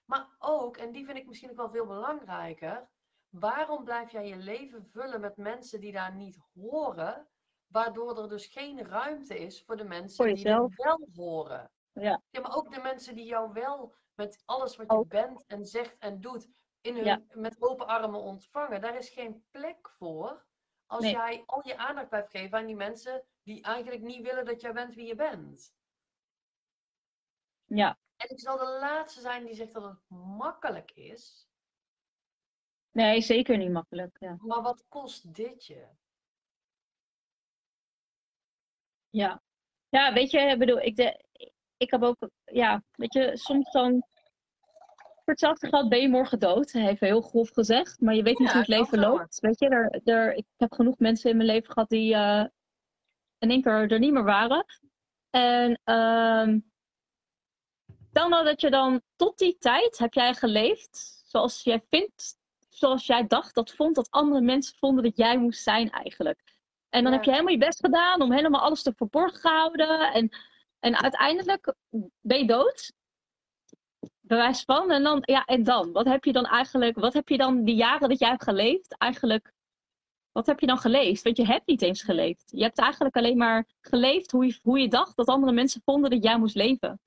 Maar ook, en die vind ik misschien ook wel veel belangrijker, waarom blijf jij je leven vullen met mensen die daar niet horen, waardoor er dus geen ruimte is voor de mensen die er wel horen? Ja. ja, maar ook de mensen die jou wel met alles wat je bent en zegt en doet, in hun, met open armen ontvangen. Daar is geen plek voor als jij al je aandacht blijft geven aan die mensen die eigenlijk niet willen dat jij bent wie je bent. Ja. En ik zal de laatste zijn die zegt dat het makkelijk is. Nee, zeker niet makkelijk. Ja. Maar wat kost dit je? Ja. Ja, weet je, ik bedoel, ik, de, ik heb ook, ja, weet je, soms dan. Voor hetzelfde geld ben je morgen dood, even heel grof gezegd. Maar je weet niet hoe het leven loopt. Weet je, er, er, ik heb genoeg mensen in mijn leven gehad die eh, in één keer er niet meer waren. En ehm nou dat je dan tot die tijd heb jij geleefd zoals jij vindt, zoals jij dacht dat vond dat andere mensen vonden dat jij moest zijn eigenlijk. En dan Ja. heb je helemaal je best gedaan om helemaal alles te verborgen gehouden. En, en uiteindelijk ben je dood. Bewijs van. En dan, ja, en dan? Wat heb je dan eigenlijk, wat heb je dan die jaren dat jij hebt geleefd eigenlijk, wat heb je dan geleefd? Want je hebt niet eens geleefd. Je hebt eigenlijk alleen maar geleefd hoe je, hoe je dacht dat andere mensen vonden dat jij moest leven.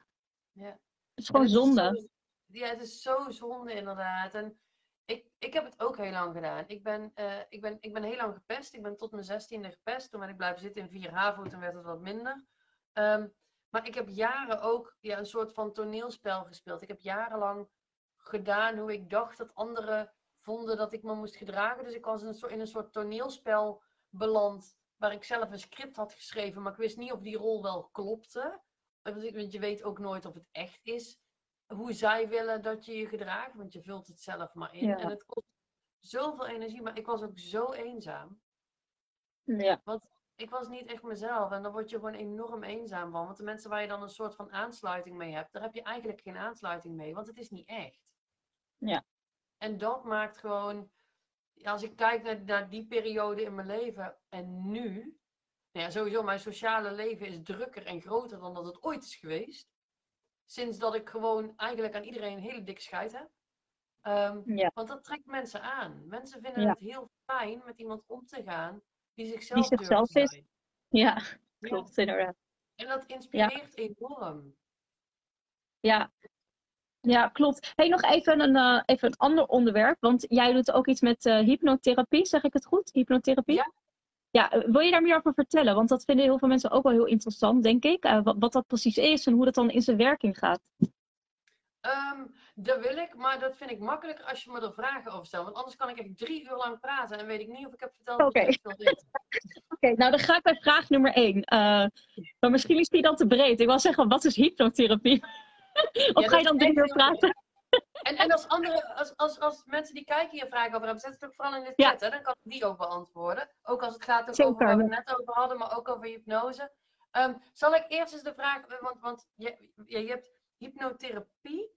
Ja. Het is gewoon is zonde. zo- ja, het is zo zonde inderdaad. En ik, ik heb het ook heel lang gedaan. Ik ben, eh, ik, ben, ik ben heel lang gepest. Ik ben tot mijn zestiende gepest. Toen ben ik blijven zitten in 4 HAVO, toen werd het wat minder. Ehm, maar ik heb jaren ook ja, een soort van toneelspel gespeeld. Ik heb jarenlang gedaan hoe ik dacht dat anderen vonden dat ik me moest gedragen. Dus ik was in een soort, in een soort toneelspel beland waar ik zelf een script had geschreven, maar ik wist niet of die rol wel klopte. Want want je weet ook nooit of het echt is hoe zij willen dat je je gedraagt, want je vult het zelf maar in. Ja. En het kost zoveel energie, maar ik was ook zo eenzaam. Ja. Ik was niet echt mezelf en daar word je gewoon enorm eenzaam van. Want de mensen waar je dan een soort van aansluiting mee hebt, daar heb je eigenlijk geen aansluiting mee, want het is niet echt. Ja. En dat maakt gewoon, als ik kijk naar, naar die periode in mijn leven en nu, nou ja, sowieso mijn sociale leven is drukker en groter dan dat het ooit is geweest. Sinds dat ik gewoon eigenlijk aan iedereen een hele dikke scheid heb. Ehm, Ja. Want dat trekt mensen aan. Mensen vinden Ja. het heel fijn met iemand om te gaan die zichzelf, Die zichzelf durft is. zijn. Ja, Ja. klopt inderdaad. En dat inspireert enorm. Ja. Ja, klopt. Hey, nog even een, eh, even een ander onderwerp. Want jij doet ook iets met eh, hypnotherapie, zeg ik het goed? Hypnotherapie? Ja. Ja, eh, wil je daar meer over vertellen? Want dat vinden heel veel mensen ook wel heel interessant, denk ik. Wat, wat dat precies is en hoe dat dan in zijn werking gaat. Ehm, dat wil ik, maar dat vind ik makkelijker als je me er vragen over stelt. Want anders kan ik echt drie uur lang praten en weet ik niet of ik heb verteld Oké. weten. Oké, nou dan ga ik bij vraag nummer één. Eh, maar misschien is die dan te breed. Ik wil zeggen, wat is hypnotherapie? of Ja, ga je dan drie uur praten? En, en als, andere, als, als, als mensen die kijken hier vragen over hebben, zet het ook vooral in de Ja. chat. Hè? Dan kan ik die ook beantwoorden. Ook als het gaat ook Zeker, over waar we net over hadden, maar ook over hypnose. Ehm, zal ik eerst eens de vraag, want, want je, je, je hebt hypnotherapie.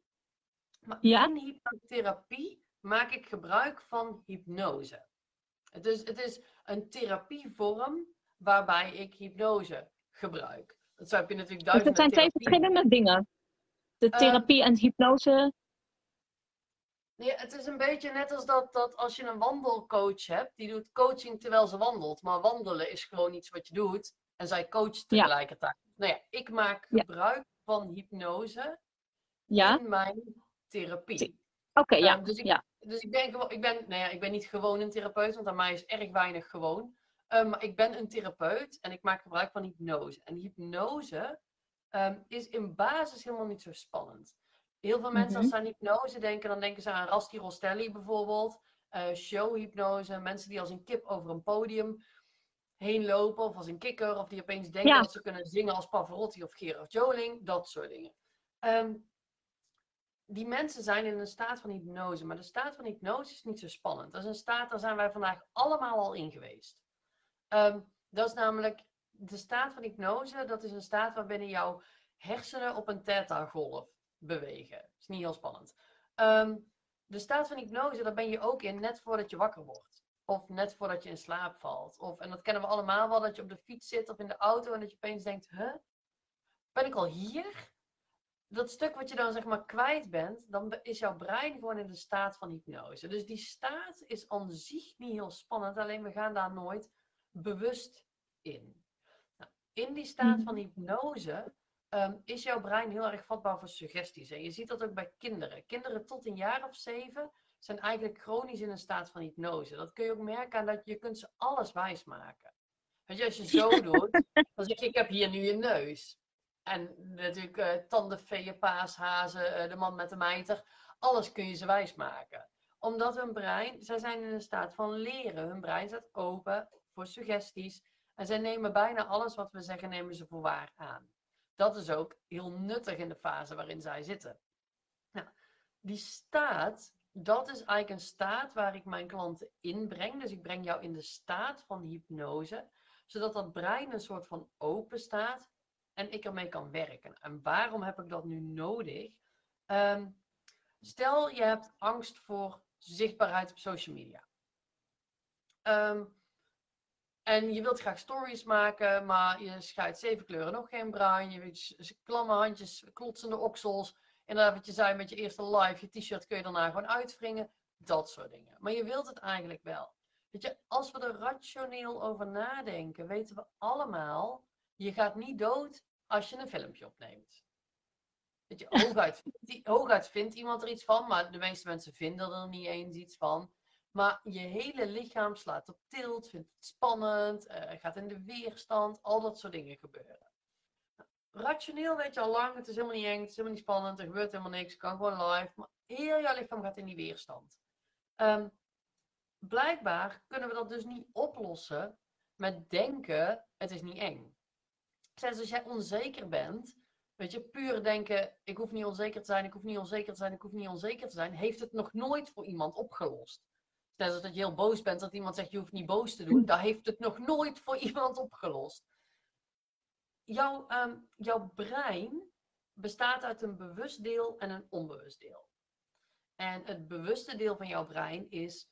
Ja. in hypnotherapie maak ik gebruik van hypnose. Het is, het is een therapievorm waarbij ik hypnose gebruik. Dat zou heb je natuurlijk Dus het zijn twee verschillende dingen. De Ehm, therapie en hypnose. Nee, het is een beetje net als dat, dat als je een wandelcoach hebt, die doet coaching terwijl ze wandelt. Maar wandelen is gewoon iets wat je doet en zij coacht Ja. tegelijkertijd. Nou ja, ik maak Ja. gebruik van hypnose Ja, in mijn therapie. oké, ja. Ehm, dus ik, ja. dus ik ben, ik ben, nou ja, ik ben niet gewoon een therapeut, want aan mij is erg weinig gewoon. Ehm, maar ik ben een therapeut en ik maak gebruik van hypnose. En hypnose ehm, is in basis helemaal niet zo spannend. Heel veel mensen als Mhm. ze aan hypnose denken, dan denken ze aan Rasti Rostelli bijvoorbeeld. eh showhypnose, mensen die als een kip over een podium heen lopen. Of als een kikker, of die opeens denken Ja. dat ze kunnen zingen als Pavarotti of Gerard Joling. Dat soort dingen. Die mensen zijn in een staat van hypnose. Maar de staat van hypnose is niet zo spannend. Dat is een staat, daar zijn wij vandaag allemaal al in geweest. Ehm, dat is namelijk de staat van hypnose. Dat is een staat waarbinnen jouw hersenen op een theta-golf bewegen. Dat is niet heel spannend. Ehm, de staat van hypnose, daar ben je ook in net voordat je wakker wordt. Of net voordat je in slaap valt. Of, en dat kennen we allemaal wel, dat je op de fiets zit of in de auto en dat je opeens denkt, huh? Ben ik al hier? Dat stuk wat je dan zeg maar kwijt bent, dan is jouw brein gewoon in de staat van hypnose. Dus die staat is aan zich niet heel spannend, alleen we gaan daar nooit bewust in. Nou, in die staat van hypnose ehm, is jouw brein heel erg vatbaar voor suggesties. En je ziet dat ook bij kinderen. Kinderen tot een jaar of zeven zijn eigenlijk chronisch in een staat van hypnose. Dat kun je ook merken aan dat je, je kunt ze alles wijsmaken. Weet je, als je zo doet, dan zeg je, ik heb hier nu een neus. En natuurlijk eh tanden, veeën, paashazen, eh, de man met de mijter. Alles kun je ze wijsmaken. Omdat hun brein, zij zijn in een staat van leren. Hun brein staat open voor suggesties. En zij nemen bijna alles wat we zeggen, nemen ze voor waar aan. Dat is ook heel nuttig in de fase waarin zij zitten. Nou, die staat, dat is eigenlijk een staat waar ik mijn klanten inbreng. Dus ik breng jou in de staat van hypnose, zodat dat brein een soort van open staat en ik ermee kan werken. En waarom heb ik dat nu nodig? Ehm, stel je hebt angst voor zichtbaarheid op social media. Um, en je wilt graag stories maken, maar je schijt zeven kleuren nog geen bruin. Je weet klamme handjes, klotsende oksels. En wat je met je eerste live, je t-shirt kun je daarna gewoon uitwringen. Dat soort dingen. Maar je wilt het eigenlijk wel. Weet je, als we er rationeel over nadenken, weten we allemaal, je gaat niet dood als je een filmpje opneemt. Weet je, hooguit, vindt iemand er iets van, maar de meeste mensen vinden er niet eens iets van. Maar je hele lichaam slaat op tilt, vindt het spannend, uh, gaat in de weerstand, al dat soort dingen gebeuren. Rationeel weet je al lang, het is helemaal niet eng, het is helemaal niet spannend, er gebeurt helemaal niks, kan gewoon live. Maar heel jouw lichaam gaat in die weerstand. Um, blijkbaar kunnen we dat dus niet oplossen met denken, het is niet eng. Zelfs als jij onzeker bent, weet je, puur denken, ik hoef niet onzeker te zijn, ik hoef niet onzeker te zijn, ik hoef niet onzeker te zijn, heeft het nog nooit voor iemand opgelost. Net als dat je heel boos bent, dat iemand zegt je hoeft niet boos te doen. Daar heeft het nog nooit voor iemand opgelost. Jouw, ehm, jouw brein bestaat uit een bewust deel en een onbewust deel. En het bewuste deel van jouw brein is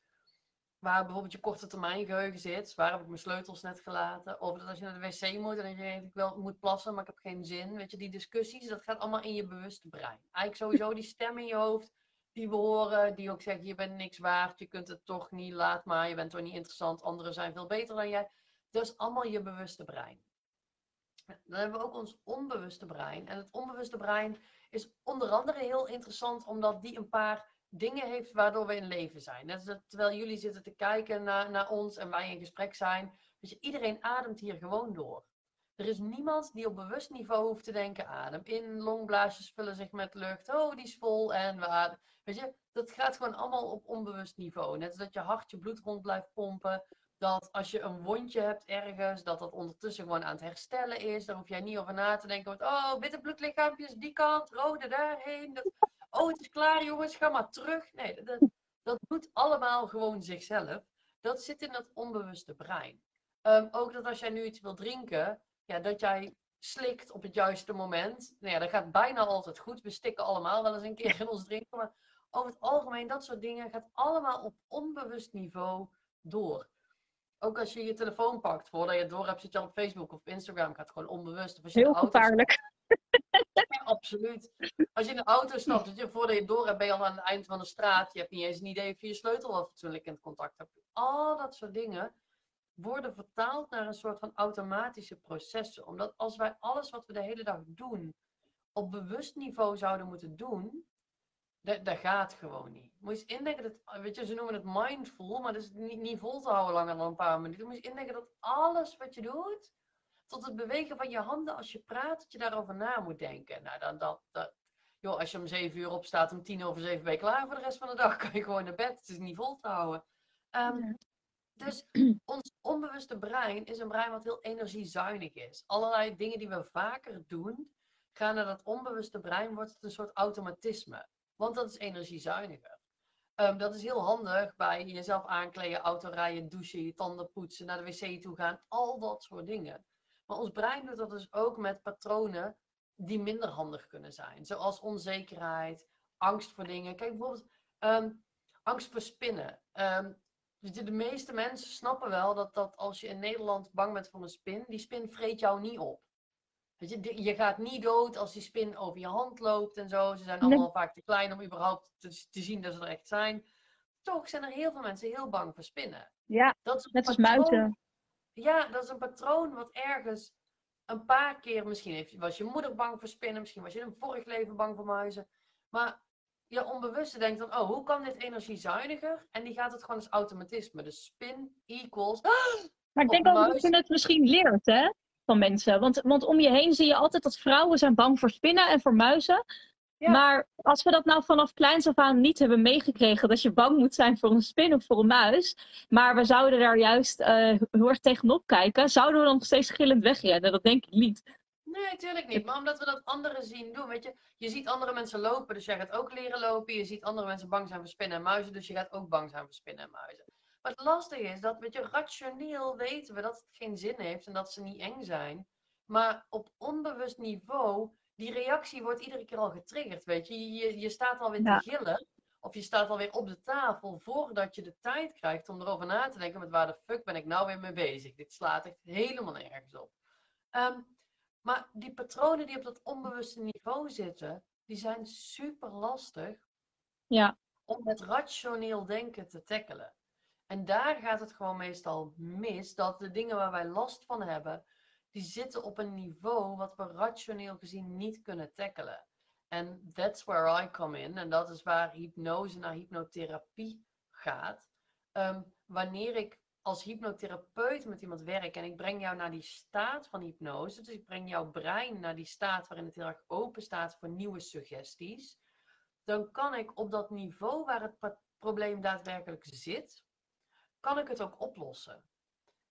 waar bijvoorbeeld je korte termijn geheugen zit. Waar heb ik mijn sleutels net gelaten? Of dat als je naar de wc moet en je denkt ik wel moet plassen, maar ik heb geen zin. Weet je, die discussies, dat gaat allemaal in je bewuste brein. Eigenlijk sowieso die stem in je hoofd die we horen, die ook zeggen, je bent niks waard, je kunt het toch niet, laat maar, je bent toch niet interessant, anderen zijn veel beter dan jij. Is allemaal je bewuste brein. Dan hebben we ook ons onbewuste brein. En het onbewuste brein is onder andere heel interessant omdat die een paar dingen heeft waardoor we in leven zijn. Net als terwijl jullie zitten te kijken naar, naar ons en wij in gesprek zijn. Dus iedereen ademt hier gewoon door. Er is niemand die op bewust niveau hoeft te denken: adem in, longblaasjes vullen zich met lucht. Oh, die is vol en we. Weet je, dat gaat gewoon allemaal op onbewust niveau. Net als dat je hart je bloed rond blijft pompen. Dat als je een wondje hebt ergens, dat dat ondertussen gewoon aan het herstellen is. Daar hoef jij niet over na te denken. Oh, witte bloedlichaampjes die kant, rode daarheen. Dat, oh, het is klaar jongens, ga maar terug. Nee, dat, dat doet allemaal gewoon zichzelf. Dat zit in dat onbewuste brein. Ehm, ook dat als jij nu iets wil drinken, ja, dat jij slikt op het juiste moment. Nou ja, dat gaat bijna altijd goed. We stikken allemaal wel eens een keer in ons drinken. Maar over het algemeen, dat soort dingen gaat allemaal op onbewust niveau door. Ook als je je telefoon pakt, voordat je het door hebt, zit je op Facebook of Instagram, gaat gewoon onbewust. Of als je Heel gevaarlijk. Absoluut. Als je in de auto stapt, je, voordat je het door hebt, ben je al aan het eind van de straat. Je hebt niet eens een idee of je je sleutel wel fatsoenlijk in contact hebt. Al dat soort dingen worden vertaald naar een soort van automatische processen. Omdat als wij alles wat we de hele dag doen op bewust niveau zouden moeten doen, dat, dat gaat gewoon niet. Moet je eens indenken dat, weet je, ze noemen het mindful, maar dat is niet, niet vol te houden langer dan een paar minuten. Moet je indenken dat alles wat je doet, tot het bewegen van je handen als je praat, dat je daarover na moet denken. Nou, dan dat, dat joh, als je om zeven uur opstaat, om tien over zeven ben je klaar voor de rest van de dag, kan je gewoon naar bed. Het is niet vol te houden. Um, dus ons onbewuste brein is een brein wat heel energiezuinig is. Allerlei dingen die we vaker doen, gaan naar dat onbewuste brein, wordt het een soort automatisme. Want dat is energiezuiniger. Um, dat is heel handig bij jezelf aankleden, autorijden, douchen, je tanden poetsen, naar de wc toe gaan, al dat soort dingen. Maar ons brein doet dat dus ook met patronen die minder handig kunnen zijn. Zoals onzekerheid, angst voor dingen. Kijk bijvoorbeeld um, angst voor spinnen. Um, de meeste mensen snappen wel dat, dat als je in Nederland bang bent voor een spin, die spin vreet jou niet op. Weet je, je gaat niet dood als die spin over je hand loopt en zo. Ze zijn allemaal vaak te klein om überhaupt te, te, zien dat ze er echt zijn. Toch zijn er heel veel mensen heel bang voor spinnen. Ja, dat is net als muizen. Ja, dat is een patroon wat ergens een paar keer, misschien was je moeder bang voor spinnen, misschien was je in een vorig leven bang voor muizen. Maar je onbewuste denkt dan, oh, hoe kan dit energiezuiniger? En die gaat het gewoon als automatisme. Dus spin equals... Maar ik denk ook dat je het misschien leert, hè? Van mensen. Want, want om je heen zie je altijd dat vrouwen zijn bang voor spinnen en voor muizen. Maar als we dat nou vanaf kleins af aan niet hebben meegekregen, dat je bang moet zijn voor een spin of voor een muis, maar we zouden daar juist uh, heel erg tegenop kijken, zouden we dan nog steeds gillend wegrennen? Dat denk ik niet. Nee, natuurlijk niet. Maar omdat we dat anderen zien doen. Weet je, je ziet andere mensen lopen, dus jij gaat ook leren lopen. Je ziet andere mensen bang zijn voor spinnen en muizen, dus je gaat ook bang zijn voor spinnen en muizen. Maar het lastige is dat, weet je, rationeel weten we dat het geen zin heeft en dat ze niet eng zijn. Maar op onbewust niveau, die reactie wordt iedere keer al getriggerd, weet je. Je, je staat alweer te gillen, of je staat alweer op de tafel voordat je de tijd krijgt om erover na te denken met waar de fuck ben ik nou weer mee bezig. Dit slaat echt helemaal nergens op. Ehm, maar die patronen die op dat onbewuste niveau zitten, die zijn super lastig ja. om met rationeel denken te tackelen. En daar gaat het gewoon meestal mis, dat de dingen waar wij last van hebben, die zitten op een niveau wat we rationeel gezien niet kunnen tackelen. En that's where I come in. En dat is waar hypnose naar hypnotherapie gaat. Ehm, wanneer ik als hypnotherapeut met iemand werk en ik breng jou naar die staat van hypnose, dus ik breng jouw brein naar die staat waarin het heel erg open staat voor nieuwe suggesties, dan kan ik op dat niveau waar het probleem daadwerkelijk zit, kan ik het ook oplossen.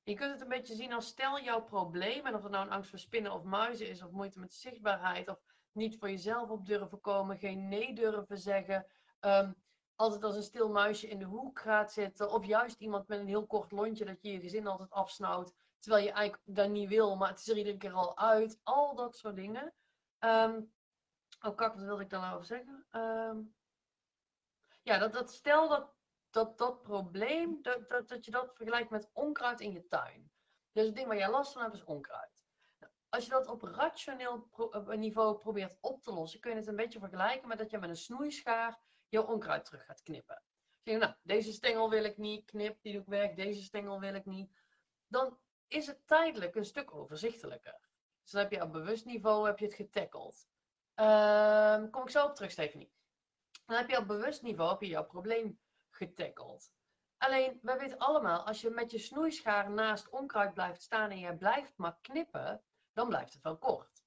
Je kunt het een beetje zien als stel jouw probleem, en of het nou een angst voor spinnen of muizen is, of moeite met zichtbaarheid, of niet voor jezelf op durven komen, geen nee durven zeggen, um, altijd als een stil muisje in de hoek gaat zitten. Of juist iemand met een heel kort lontje dat je je gezin altijd afsnauwt. Terwijl je eigenlijk dat niet wil, maar het is er iedere keer al uit. Al dat soort dingen. Um, oh kak, wat wilde ik daar nou over zeggen? Ehm, ja, dat, dat stel dat dat, dat probleem, dat, dat, dat je dat vergelijkt met onkruid in je tuin. Dus het ding waar jij last van hebt is onkruid. Als je dat op rationeel niveau probeert op te lossen, kun je het een beetje vergelijken met dat je met een snoeischaar je onkruid terug gaat knippen. Nou, deze stengel wil ik niet, knip, die doe ik weg, deze stengel wil ik niet. Dan is het tijdelijk een stuk overzichtelijker. Dus dan heb je op bewust niveau heb je het getackeld. Um, kom ik zo op terug, Stephanie. Dan heb je op bewust niveau heb je jouw probleem getackeld. Alleen, wij weten allemaal, als je met je snoeischaar naast onkruid blijft staan en je blijft maar knippen, dan blijft het wel kort.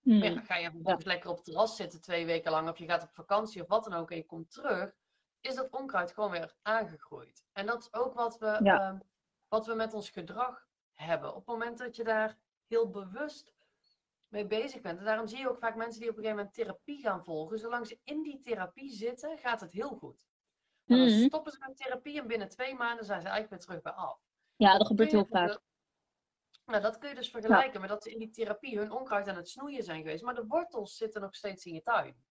Hmm. Maar ja, ga je bijvoorbeeld lekker op het terras zitten twee weken lang, of je gaat op vakantie of wat dan ook, en je komt terug, is dat onkruid gewoon weer aangegroeid. En dat is ook wat we, ehm, wat we met ons gedrag hebben. Op het moment dat je daar heel bewust mee bezig bent. En daarom zie je ook vaak mensen die op een gegeven moment therapie gaan volgen. Zolang ze in die therapie zitten, gaat het heel goed. Maar dan hmm. stoppen ze met therapie en binnen twee maanden zijn ze eigenlijk weer terug bij af. Ja, dat gebeurt heel vaak. Nou, dat kun je dus vergelijken met dat ze in die therapie hun onkruid aan het snoeien zijn geweest. Maar de wortels zitten nog steeds in je tuin.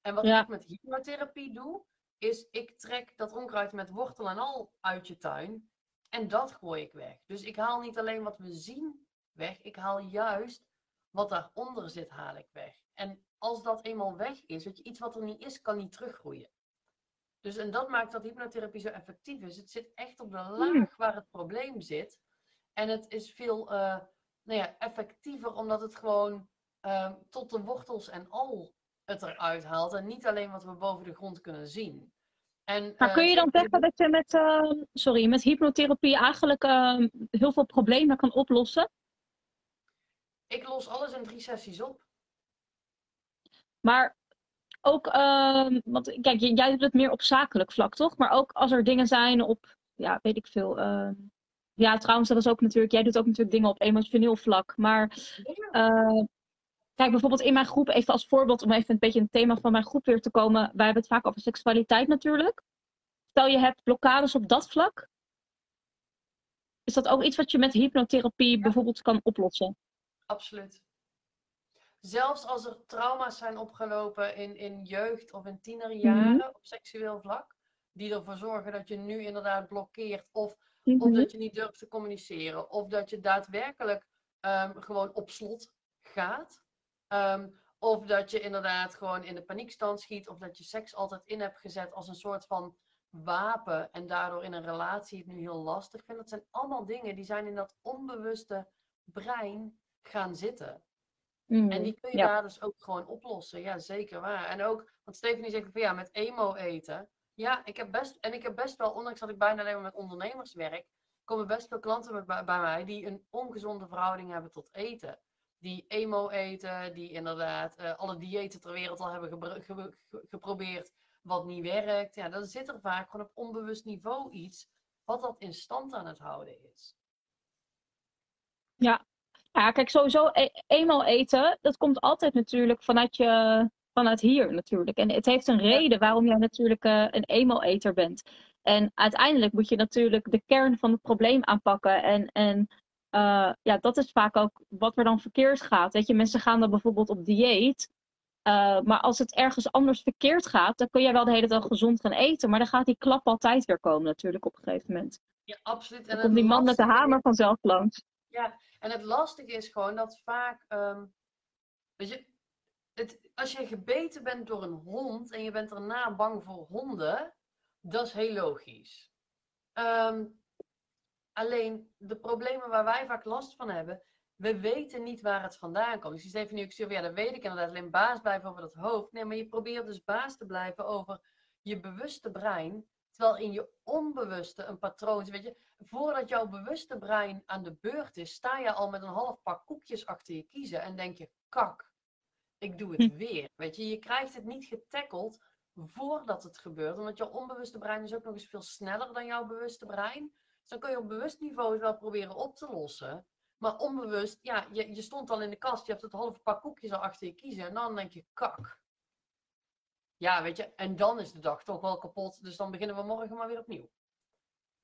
En wat ik met hypnotherapie doe, is ik trek dat onkruid met wortel en al uit je tuin. En dat gooi ik weg. Dus ik haal niet alleen wat we zien weg. Ik haal juist wat daaronder zit, haal ik weg. En als dat eenmaal weg is, weet je, iets wat er niet is, kan niet teruggroeien. Dus en dat maakt dat hypnotherapie zo effectief is. Het zit echt op de hmm. laag waar het probleem zit. En het is veel uh, nou ja, effectiever omdat het gewoon uh, tot de wortels en al het eruit haalt. En niet alleen wat we boven de grond kunnen zien. En, maar kun je dan zeggen dat je met, uh, sorry, met hypnotherapie eigenlijk ehm, heel veel problemen kan oplossen? Ik los alles in drie sessies op. Maar ook, ehm, want kijk, jij doet het meer op zakelijk vlak, toch? Maar ook als er dingen zijn op, ja, weet ik veel, ja, trouwens, dat is ook natuurlijk, jij doet ook natuurlijk dingen op emotioneel vlak. Maar uh, kijk, bijvoorbeeld in mijn groep, even als voorbeeld om even een beetje een thema van mijn groep weer te komen. Wij hebben het vaak over seksualiteit natuurlijk. Stel je hebt blokkades op dat vlak. Is dat ook iets wat je met hypnotherapie bijvoorbeeld kan oplossen? Absoluut. Zelfs als er trauma's zijn opgelopen in, in jeugd of in tienerjaren mhm. op seksueel vlak, die ervoor zorgen dat je nu inderdaad blokkeert of of mhm. dat je niet durft te communiceren. Of dat je daadwerkelijk um, gewoon op slot gaat. Um, of dat je inderdaad gewoon in de paniekstand schiet. Of dat je seks altijd in hebt gezet als een soort van wapen. En daardoor in een relatie het nu heel lastig vindt. Dat zijn allemaal dingen die zijn in dat onbewuste brein gaan zitten. Mm, en die kun je daar dus ook gewoon oplossen. Ja, zeker waar. En ook, want Stephanie zegt van ja, met emo eten. Ja, ik heb best, en ik heb best wel, ondanks dat ik bijna alleen maar met ondernemers werk, komen best veel klanten bij, bij mij die een ongezonde verhouding hebben tot eten. die emo eten, die inderdaad eh, alle diëten ter wereld al hebben gebru- ge- ge- geprobeerd, wat niet werkt. Ja, dan zit er vaak gewoon op onbewust niveau iets wat dat in stand aan het houden is. Ja, kijk, sowieso e eenmaal eten, dat komt altijd natuurlijk vanuit je, vanuit hier natuurlijk. En het heeft een reden waarom jij natuurlijk eh, een eenmaal-eter bent. En uiteindelijk moet je natuurlijk de kern van het probleem aanpakken. En, en eh, ja, dat is vaak ook wat er dan verkeerd gaat. Weet je, mensen gaan dan bijvoorbeeld op dieet. eh, maar als het ergens anders verkeerd gaat, dan kun jij wel de hele dag gezond gaan eten. Maar dan gaat die klap altijd weer komen natuurlijk op een gegeven moment. Ja, absoluut. Dan En komt het die man met de hamer vanzelf langs. En het lastige is gewoon dat vaak, ehm, weet je, het, als je gebeten bent door een hond en je bent daarna bang voor honden, dat is heel logisch. Ehm, alleen de problemen waar wij vaak last van hebben, we weten niet waar het vandaan komt. Dus je van nu, ik stuur, ja, dat weet ik inderdaad, alleen baas blijven over dat hoofd. Nee, maar je probeert dus baas te blijven over je bewuste brein, terwijl in je onbewuste een patroon is. Weet je, voordat jouw bewuste brein aan de beurt is, sta je al met een half pak koekjes achter je kiezen en denk je, kak, ik doe het Hm. weer. Weet je, je krijgt het niet getackeld voordat het gebeurt, omdat jouw onbewuste brein is ook nog eens veel sneller dan jouw bewuste brein. Dus dan kun je op bewust niveau het wel proberen op te lossen. Maar onbewust, ja, je, je stond al in de kast, je hebt het halve pak koekjes al achter je kiezen en dan denk je, kak. Ja, weet je, en dan is de dag toch wel kapot, dus dan beginnen we morgen maar weer opnieuw.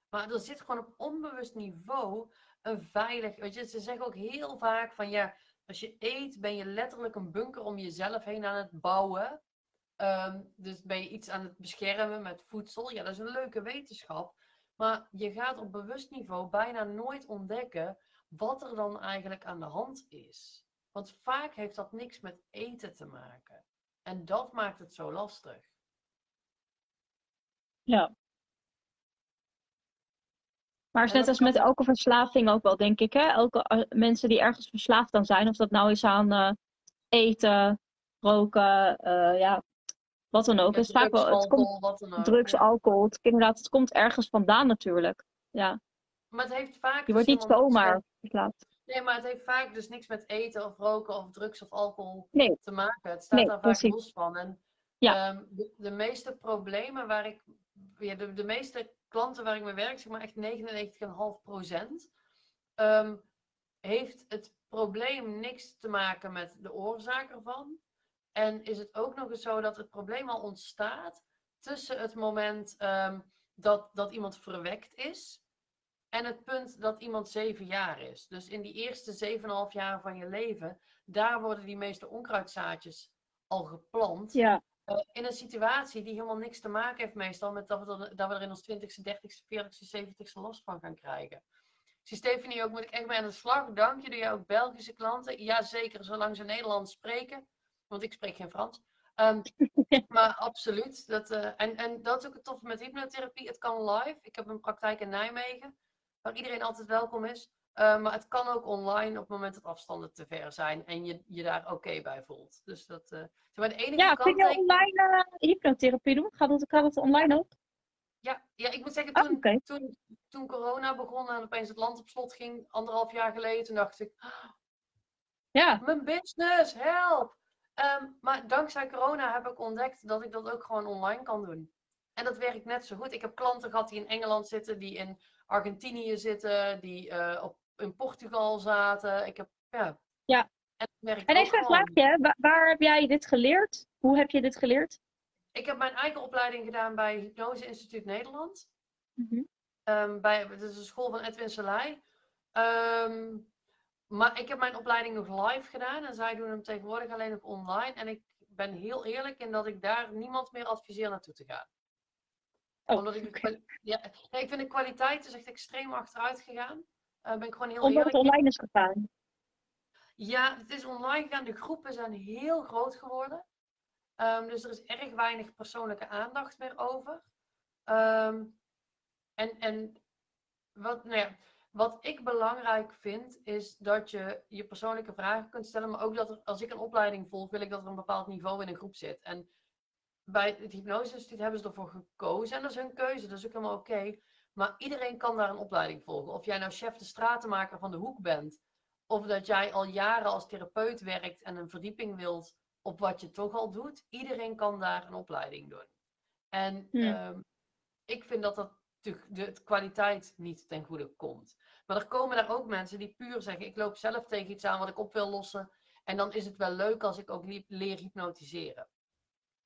Maar er zit gewoon op onbewust niveau een veilig. Weet je, ze zeggen ook heel vaak van ja, als je eet, ben je letterlijk een bunker om jezelf heen aan het bouwen. Ehm, dus ben je iets aan het beschermen met voedsel. Ja, dat is een leuke wetenschap. Maar je gaat op bewust niveau bijna nooit ontdekken wat er dan eigenlijk aan de hand is. Want vaak heeft dat niks met eten te maken. En dat maakt het zo lastig. Ja. Maar is net als met elke verslaving ook wel, denk ik. Hè? Elke, eh, mensen die ergens verslaafd aan zijn, of dat nou is aan eh, eten, roken, eh, ja, wat dan ook. Ja, het, vaak wel, het komt alcohol, ook. drugs, alcohol. Het, inderdaad, het komt ergens vandaan natuurlijk. Ja, Maar het heeft vaak je wordt dus niet zomaar verslaafd. Nee, maar het heeft vaak dus niks met eten of roken of drugs of alcohol Nee. te maken. Het staat Nee, daar vaak precies. los van. En Ja. ehm, de, de meeste problemen waar ik, ja, de, de meeste klanten waar ik mee werk, zeg maar echt 99,5 procent, ehm, heeft het probleem niks te maken met de oorzaak ervan. En is het ook nog eens zo dat het probleem al ontstaat tussen het moment ehm, dat, dat iemand verwekt is en het punt dat iemand zeven jaar is. Dus in die eerste 7,5 jaar van je leven, daar worden die meeste onkruidzaadjes al geplant. Ja, Eh, in een situatie die helemaal niks te maken heeft meestal met dat we, er, dat we er in ons 20ste, 30ste, 40ste, 70ste last van gaan krijgen. Zie Stephanie ook, moet ik echt mee aan de slag. Dank je, doe jij ook Belgische klanten? Jazeker, zolang ze Nederlands spreken. Want ik spreek geen Frans. Ehm, maar absoluut. Dat, eh, en, en dat is ook het toffe met hypnotherapie. Het kan live. Ik heb een praktijk in Nijmegen, waar iedereen altijd welkom is. Eh, maar het kan ook online op het moment dat afstanden te ver zijn en je je daar oké bij voelt. Dus dat, zeg maar de enige ja kun je online eh, hypnotherapie doen? Gaat dat, gaat dat online ook? Ja, ja, ik moet zeggen, Ah, toen, toen, toen corona begon en opeens het land op slot ging, anderhalf jaar geleden, toen dacht ik, Ja, mijn business, help! Ehm, maar dankzij corona heb ik ontdekt dat ik dat ook gewoon online kan doen. En dat werkt net zo goed. Ik heb klanten gehad die in Engeland zitten, die in Argentinië zitten, die eh, op, in Portugal zaten. Ik heb, ja. Ja. En, werkt en even een vraagje. waar heb jij dit geleerd? Hoe heb je dit geleerd? Ik heb mijn eigen opleiding gedaan bij Hypnose Instituut Nederland. Ehm, bij, het is een school van Edwin Selei. Ehm, maar ik heb mijn opleiding nog live gedaan en zij doen hem tegenwoordig alleen nog online. En ik ben heel eerlijk in dat ik daar niemand meer adviseer naartoe te gaan. Oh, Omdat ik, ja, nee, ik vind de kwaliteit is echt extreem achteruit gegaan. Eh ben ik gewoon heel Omdat het in. online is gegaan. Ja, het is online gegaan. De groepen zijn heel groot geworden. Ehm, dus er is erg weinig persoonlijke aandacht meer over. Ehm, en en wat, nou ja, wat ik belangrijk vind, is dat je je persoonlijke vragen kunt stellen. Maar ook dat er, als ik een opleiding volg, wil ik dat er een bepaald niveau in een groep zit. En bij het Hypnose Instituut hebben ze ervoor gekozen. En dat is hun keuze, dat is ook helemaal oké. Maar iedereen kan daar een opleiding volgen. Of jij nou chef de stratenmaker van de hoek bent. of dat jij al jaren als therapeut werkt en een verdieping wilt op wat je toch al doet, iedereen kan daar een opleiding doen. En Hmm. ehm, ik vind dat dat de, de kwaliteit niet ten goede komt. Maar er komen daar ook mensen die puur zeggen: ik loop zelf tegen iets aan wat ik op wil lossen. En dan is het wel leuk als ik ook leer hypnotiseren.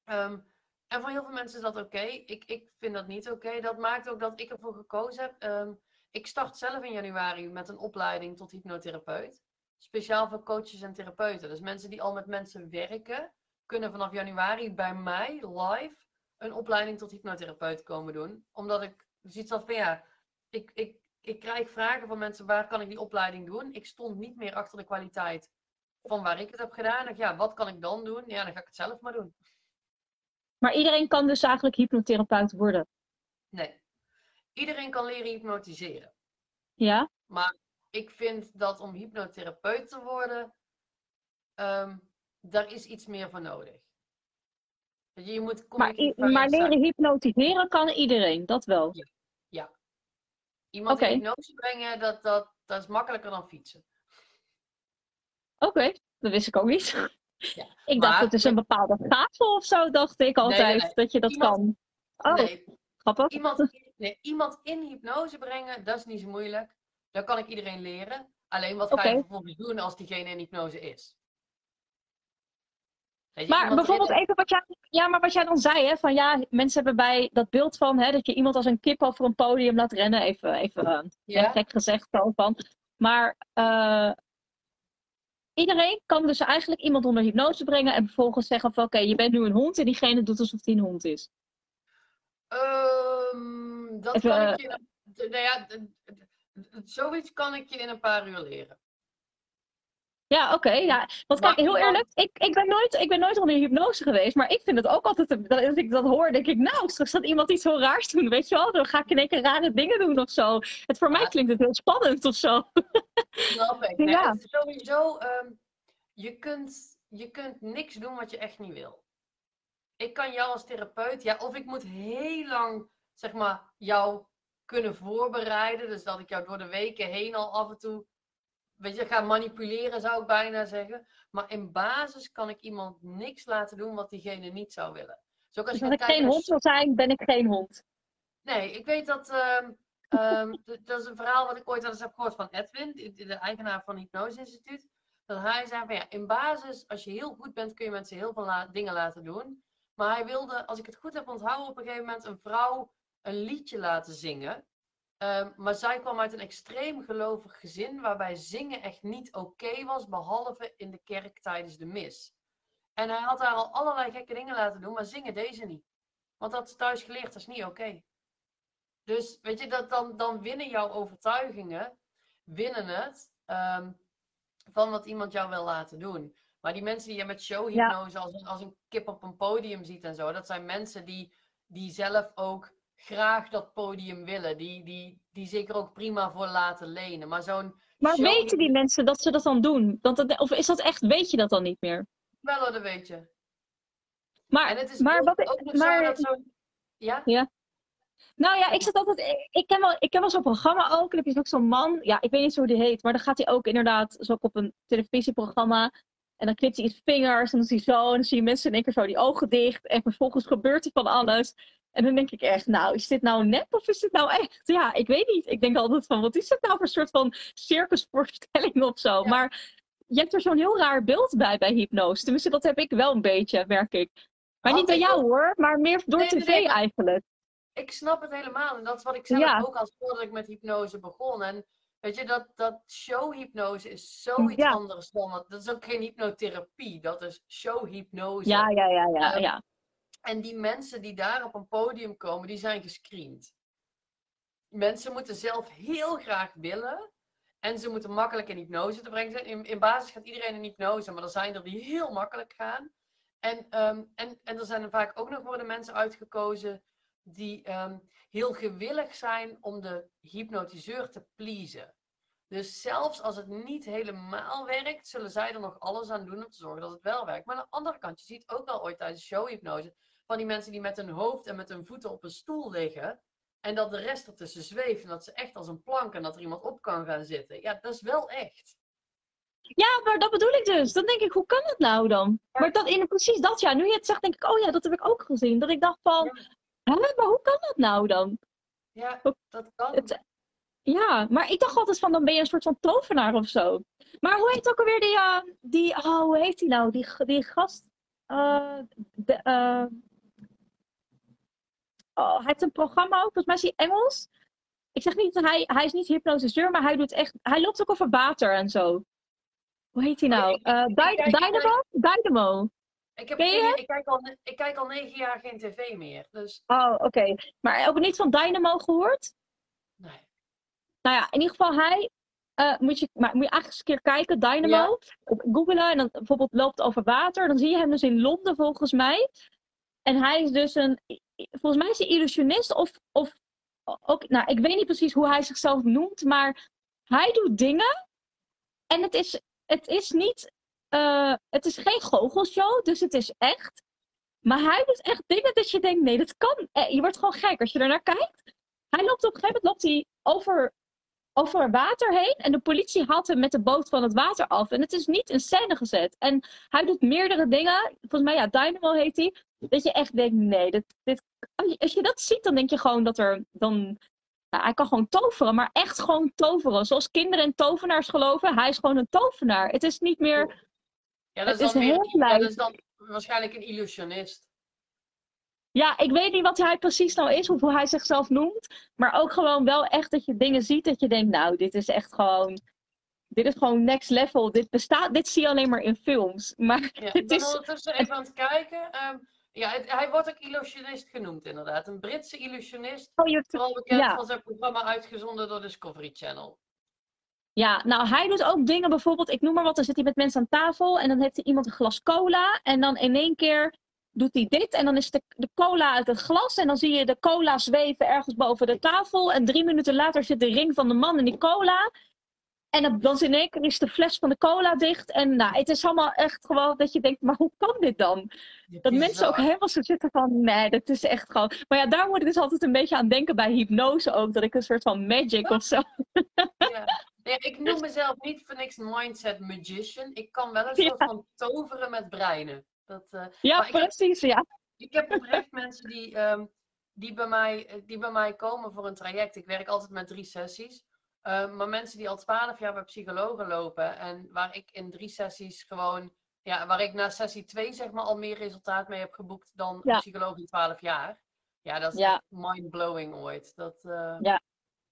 Ehm, en voor heel veel mensen is dat oké. Ik, ik vind dat niet oké. Dat maakt ook dat ik ervoor gekozen heb. Ehm, ik start zelf in januari met een opleiding tot hypnotherapeut. Speciaal voor coaches en therapeuten. Dus mensen die al met mensen werken, kunnen vanaf januari bij mij live een opleiding tot hypnotherapeut komen doen. Omdat ik zoiets had van ja, ik, ik, ik krijg vragen van mensen waar kan ik die opleiding doen. Ik stond niet meer achter de kwaliteit van waar ik het heb gedaan. Ik ja, wat kan ik dan doen? Ja, dan ga ik het zelf maar doen. Maar iedereen kan dus eigenlijk hypnotherapeut worden. Nee. Iedereen kan leren hypnotiseren. Ja? Maar ik vind dat om hypnotherapeut te worden, ehm, daar is iets meer voor nodig. Je, je moet Maar, maar zijn. leren hypnotiseren kan iedereen, dat wel. Iemand Oké. in hypnose brengen, dat, dat, dat is makkelijker dan fietsen. Oké, dat wist ik ook niet. Ja, Ik dacht, het is een bepaalde gave of zo, dacht ik altijd, nee. dat je dat Iemand- kan. Oh, Nee, grappig. iemand, iemand in hypnose brengen, dat is niet zo moeilijk. Dat kan ik iedereen leren. Alleen wat ga je vervolgens doen als diegene in hypnose is? Maar bijvoorbeeld even wat jij, ja, maar wat jij dan zei, hè, van ja, mensen hebben bij dat beeld van hè, dat je iemand als een kip over een podium laat rennen, even, even eh, Ja? gek gezegd van. Maar eh, iedereen kan dus eigenlijk iemand onder hypnose brengen en vervolgens zeggen van oké, je bent nu een hond en diegene doet alsof hij een hond is. Ehm, dat Even, kan eh, ik je. d- Nou ja, zoiets kan ik je in een paar uur leren. Ja, oké. ja. Want kijk, heel eerlijk, ik, ik, ben nooit, ik ben nooit onder hypnose geweest, maar ik vind het ook altijd, dat- als ik dat hoor, denk ik, nou, straks gaat iemand iets heel raars doen, weet je wel? Dan ga ik in één keer rare dingen doen of zo. Het, voor mij klinkt het heel spannend of zo. Snap ik. Nee, Ja. sowieso, ehm, je, kunt, je kunt niks doen wat je echt niet wil. Ik kan jou als therapeut, ja, of ik moet heel lang, zeg maar, jou kunnen voorbereiden. Dus dat ik jou door de weken heen al af en toe, weet je, ga manipuleren, zou ik bijna zeggen. Maar in basis kan ik iemand niks laten doen wat diegene niet zou willen. Dus ook als Dus je als ik geen hond wil zijn, ben ik geen hond. Nee, ik weet dat. ehm, ehm, dat is een verhaal wat ik ooit al eens heb gehoord van Edwin, de, de eigenaar van het Hypnose Instituut. Dat hij zei van ja, in basis, als je heel goed bent, kun je mensen heel veel la- dingen laten doen. Maar hij wilde, als ik het goed heb onthouden, op een gegeven moment een vrouw een liedje laten zingen. Ehm, maar zij kwam uit een extreem gelovig gezin, waarbij zingen echt niet oké was, behalve in de kerk tijdens de mis. En hij had haar al allerlei gekke dingen laten doen, maar zingen deze niet. Want dat is thuis geleerd, dat is niet oké. Dus weet je, dat, dan, dan winnen jouw overtuigingen, winnen het ehm, van wat iemand jou wil laten doen. Maar die mensen die je met showhypnose als, een, als een kip op een podium ziet en zo, dat zijn mensen die, die zelf ook graag dat podium willen. Die, die, die zich er ook prima voor laten lenen. Maar zo'n Maar show- weten die mensen dat ze dat dan doen? Dat, of is dat echt, weet je dat dan niet meer? Wel, hoor, dat weet je. Maar, En het is maar ook, wat, ook maar, zo dat zo'n... Ja? Nou ja, ik zit altijd. Ik ken wel, ik ken wel zo'n programma ook. En heb je ook zo'n man. Ja, ik weet niet zo hoe die heet. Maar dan gaat hij ook inderdaad zo op een televisieprogramma. En dan knipt hij iets vingers. En dan zie je zo. En dan zie je mensen in één keer zo die ogen dicht. En vervolgens gebeurt er van alles. En dan denk ik echt, nou, is dit nou nep of is dit nou echt? Ja, ik weet niet. Ik denk altijd van, wat is dit nou voor soort van circusvoorstelling of zo? Ja. Maar je hebt er zo'n heel raar beeld bij bij hypnose. Tenminste, dat heb ik wel een beetje, merk ik. Maar niet bij jou hoor, maar meer door Nee, tv nee, eigenlijk. ik snap het helemaal. En dat is wat ik zelf Ja. ook als voordat ik met hypnose begon. En weet je, dat, dat showhypnose is zoiets Ja. anders dan... Dat is ook geen hypnotherapie, dat is showhypnose. Ja, ja, ja, ja, ja. En die mensen die daar op een podium komen, die zijn gescreend. Mensen moeten zelf heel graag willen. En ze moeten makkelijk in hypnose te brengen zijn. In, in basis gaat iedereen in hypnose, maar er zijn er die heel makkelijk gaan. En, ehm, en, en er zijn er vaak ook nog worden mensen uitgekozen die ehm, heel gewillig zijn om de hypnotiseur te pleasen. Dus zelfs als het niet helemaal werkt, zullen zij er nog alles aan doen om te zorgen dat het wel werkt. Maar aan de andere kant, je ziet ook wel ooit tijdens showhypnose van die mensen die met hun hoofd en met hun voeten op een stoel liggen. En dat de rest ertussen zweeft en dat ze echt als een plank en dat er iemand op kan gaan zitten. Ja, dat is wel echt. Ja, maar dat bedoel ik dus. Dan denk ik, hoe kan dat nou dan? Ja. Maar dat in precies dat jaar, nu je het zegt, denk ik, oh ja, dat heb ik ook gezien. Dat ik dacht van, Ja. hè, maar hoe kan dat nou dan? Ja, dat kan. Het, ja, maar ik dacht altijd van, dan ben je een soort van tovenaar of zo. Maar hoe heet ook alweer die, eh, die oh, hoe heet die nou? Die, die gast, eh, de, eh, oh, hij heeft een programma ook, volgens mij is hij Engels. Ik zeg niet, dat hij, hij is niet hypnotiseur, maar hij doet echt, hij loopt ook over water en zo. Hoe heet hij Oh, nou? ik- Eh, Dynamo? Dynamo. Ik, heb ik, kijk al, ik kijk al negen jaar geen tv meer. Dus Oh, oké. Maar ook niet van Dynamo gehoord? nee. Nou ja, in ieder geval hij. eh, moet, je, maar, moet je eigenlijk eens een keer kijken, Dynamo. Op googlen en dan bijvoorbeeld loopt over water. Dan zie je hem dus in Londen volgens mij. En hij is dus een. Volgens mij is hij illusionist of. of ook, nou, ik weet niet precies hoe hij zichzelf noemt, maar hij doet dingen. En het is, het is niet. eh, het is geen goochelshow, dus het is echt. Maar hij doet echt dingen dat je denkt: nee, dat kan. Eh, Je wordt gewoon gek als je ernaar kijkt. Hij loopt op een gegeven moment loopt hij over, over water heen. En de politie haalt hem met de boot van het water af. En het is niet in scène gezet. En hij doet meerdere dingen. Volgens mij, ja, Dynamo heet hij. Dat je echt denkt, nee, dit, dit, als je- als je dat ziet, dan denk je gewoon dat er dan... Nou, hij kan gewoon toveren, maar echt gewoon toveren. Zoals kinderen in tovenaars geloven. Hij is gewoon een tovenaar. Het is niet meer... Ja, dat is, dan heel ja, dat is dan waarschijnlijk een illusionist. Ja, ik weet niet wat hij precies nou is, of hoe hij zichzelf noemt. Maar ook gewoon wel echt dat je dingen ziet dat je denkt, nou, dit is echt gewoon... Dit is gewoon next level. Dit bestaat, dit zie je alleen maar in films. Maar Ja, ik het ben is... ondertussen even aan het kijken. Ehm, ja, het- hij wordt ook illusionist genoemd inderdaad. Een Britse illusionist. Oh, je- Vooral bekend Ja. van zijn programma uitgezonden door Discovery Channel. Ja, nou, hij doet ook dingen bijvoorbeeld, ik noem maar wat, dan zit hij met mensen aan tafel en dan heeft hij iemand een glas cola en dan in één keer doet hij dit en dan is de, de cola uit het glas en dan zie je de cola zweven ergens boven de tafel en drie minuten later zit de ring van de man in die cola en dan, in één keer is de fles van de cola dicht en nou, het is allemaal echt gewoon dat je denkt, maar hoe kan dit dan? Dat mensen ook helemaal zo zitten van, nee, dat is echt gewoon... Maar ja, daar moet ik dus altijd een beetje aan denken bij hypnose ook, dat ik een soort van magic of zo... Ja. Ja, ik noem mezelf niet voor niks mindset magician. Ik kan wel een Ja. soort van toveren met breinen. Dat, eh, Ja, Maar ik heb- precies, ja. Ik heb oprecht mensen die, ehm, die, bij mij, eh, die bij mij komen voor een traject. Ik werk altijd met drie sessies. Ehm, maar mensen die al twaalf jaar bij psychologen lopen. En waar ik in drie sessies gewoon... Ja, waar ik na sessie twee zeg maar al meer resultaat mee heb geboekt dan Ja. een psycholoog in twaalf jaar. Ja, dat is Ja. mind-blowing ooit. Dat, eh, Ja.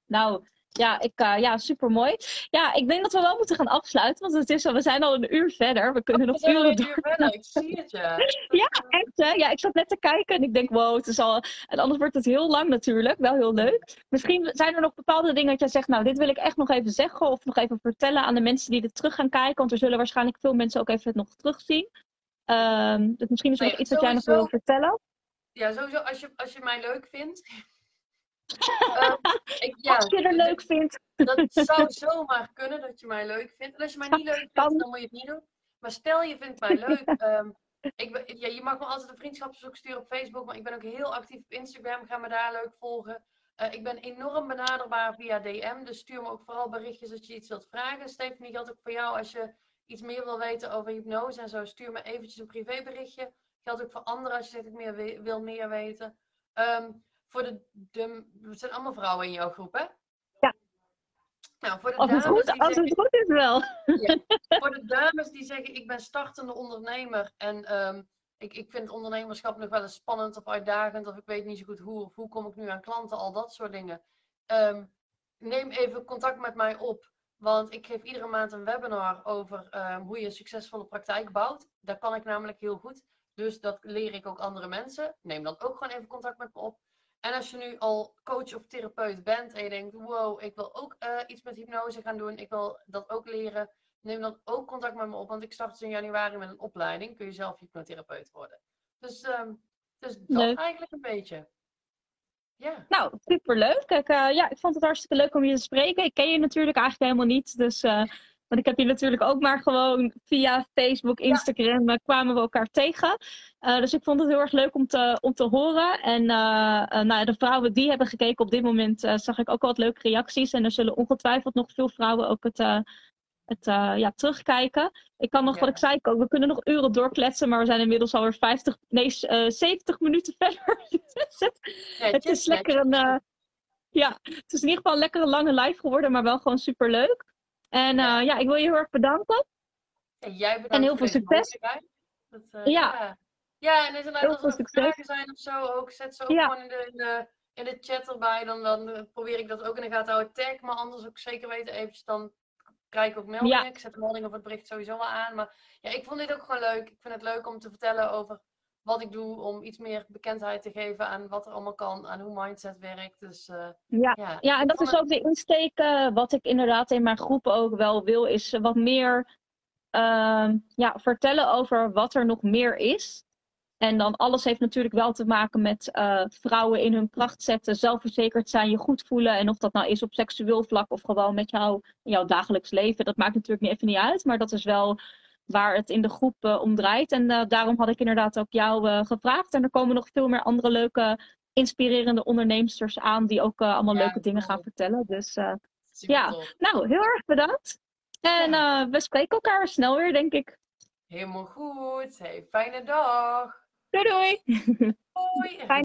Nou, ja, ik, eh, ja, super mooi. Ja, ik denk dat we wel moeten gaan afsluiten, want het is al, we zijn al een uur verder. We kunnen nog uren een uur verder. Ik zie het, ja. Ja, echt, hè? Ja, ik zat net te kijken en ik denk, wow, het is al... En anders wordt het heel lang natuurlijk, wel heel leuk. Misschien zijn er nog bepaalde dingen dat jij zegt, nou, dit wil ik echt nog even zeggen of nog even vertellen aan de mensen die dit terug gaan kijken, want er zullen waarschijnlijk veel mensen ook even het nog terugzien. Ehm, dus misschien is er nog iets dat jij nog sowieso- wil vertellen. Ja, sowieso als je, als je mij leuk vindt. Ehm, ik, ja, Als je er leuk vindt. Dat zou zomaar kunnen dat je mij leuk vindt. En als je mij niet leuk vindt, dan moet je het niet doen. Maar stel je vindt mij leuk. ehm, ik, ja, je mag me altijd een vriendschapsverzoek sturen op Facebook. Maar ik ben ook heel actief op Instagram. Ga me daar leuk volgen. Eh, ik ben enorm benaderbaar via DM. Dus stuur me ook vooral berichtjes als je iets wilt vragen. Stephanie, geldt ook voor jou als je iets meer wil weten over hypnose en zo. Stuur me eventjes een privéberichtje. Geldt ook voor anderen als je zegt ik meer wil meer weten. Ehm, voor de, de, het zijn allemaal vrouwen in jouw groep, hè? Ja. Nou, voor de Als het dames goed, die als zeggen- het goed is wel. voor de dames die zeggen ik ben startende ondernemer en ehm, ik, ik vind ondernemerschap nog wel eens spannend of uitdagend of ik weet niet zo goed hoe of hoe kom ik nu aan klanten, al dat soort dingen. Ehm, neem even contact met mij op, want ik geef iedere maand een webinar over ehm, hoe je een succesvolle praktijk bouwt. Dat kan ik namelijk heel goed, dus dat leer ik ook andere mensen. Neem dan ook gewoon even contact met me op. En als je nu al coach of therapeut bent en je denkt, wow, ik wil ook eh, iets met hypnose gaan doen, ik wil dat ook leren, neem dan ook contact met me op, want ik start dus in januari met een opleiding. Kun je zelf hypnotherapeut worden. Dus, ehm, dus dat Leuk. eigenlijk een beetje. Ja. Nou, superleuk. Ik, eh, ja, ik vond het hartstikke leuk om je te spreken. Ik ken je natuurlijk eigenlijk helemaal niet. Dus, eh, want ik heb je natuurlijk ook maar gewoon via Facebook, Instagram eh, kwamen we elkaar tegen. Eh, dus ik vond het heel erg leuk om te, om te horen. En eh, nou, de vrouwen die hebben gekeken op dit moment, zag ik ook wat leuke reacties. En er zullen ongetwijfeld nog veel vrouwen ook het, het ja, terugkijken. Ik kan nog, Ja. wat ik zei, ook, we kunnen nog uren doorkletsen, maar we zijn inmiddels alweer 50, nee, eh 70 minuten verder. Dus het, is lekker een, ja, het is in ieder geval een lekkere lange live geworden, maar wel gewoon super leuk. En Ja. ja. ik wil je heel erg bedanken. En jij bedankt En heel veel succes. Dat, eh, Ja. ja. Ja, en inderdaad, Heel als veel er succes. vragen zijn of zo, ook, zet ze ook Ja. gewoon in de, in, de, in de chat erbij. Dan, dan eh, probeer ik dat ook in de gaten houden. Tag me anders ook zeker weten eventjes. Dan krijg ik ook meldingen. Ja. Ik zet de melding of het bericht sowieso wel aan. Maar ja, ik vond dit ook gewoon leuk. Ik vind het leuk om te vertellen over wat ik doe. Om iets meer bekendheid te geven aan wat er allemaal kan. Aan hoe mindset werkt. Dus eh, Ja. ja. Ja, en dat is ook de insteek. eh, wat ik inderdaad in mijn groep ook wel wil, is wat meer ehm, ja, vertellen over wat er nog meer is. En dan alles heeft natuurlijk wel te maken met eh, vrouwen in hun kracht zetten, zelfverzekerd zijn, je goed voelen. En of dat nou is op seksueel vlak of gewoon met jou in jouw dagelijks leven. Dat maakt natuurlijk niet even niet uit, maar dat is wel waar het in de groep eh, om draait. En eh, daarom had ik inderdaad ook jou eh, gevraagd. En er komen nog veel meer andere leuke, inspirerende onderneemsters aan die ook allemaal Ja, leuke dingen gaan vertellen. Dus ja. nou, heel erg bedankt. En we spreken elkaar snel weer, denk ik. Helemaal goed. Hey, fijne dag. Doei doei! Hoi. Fijn.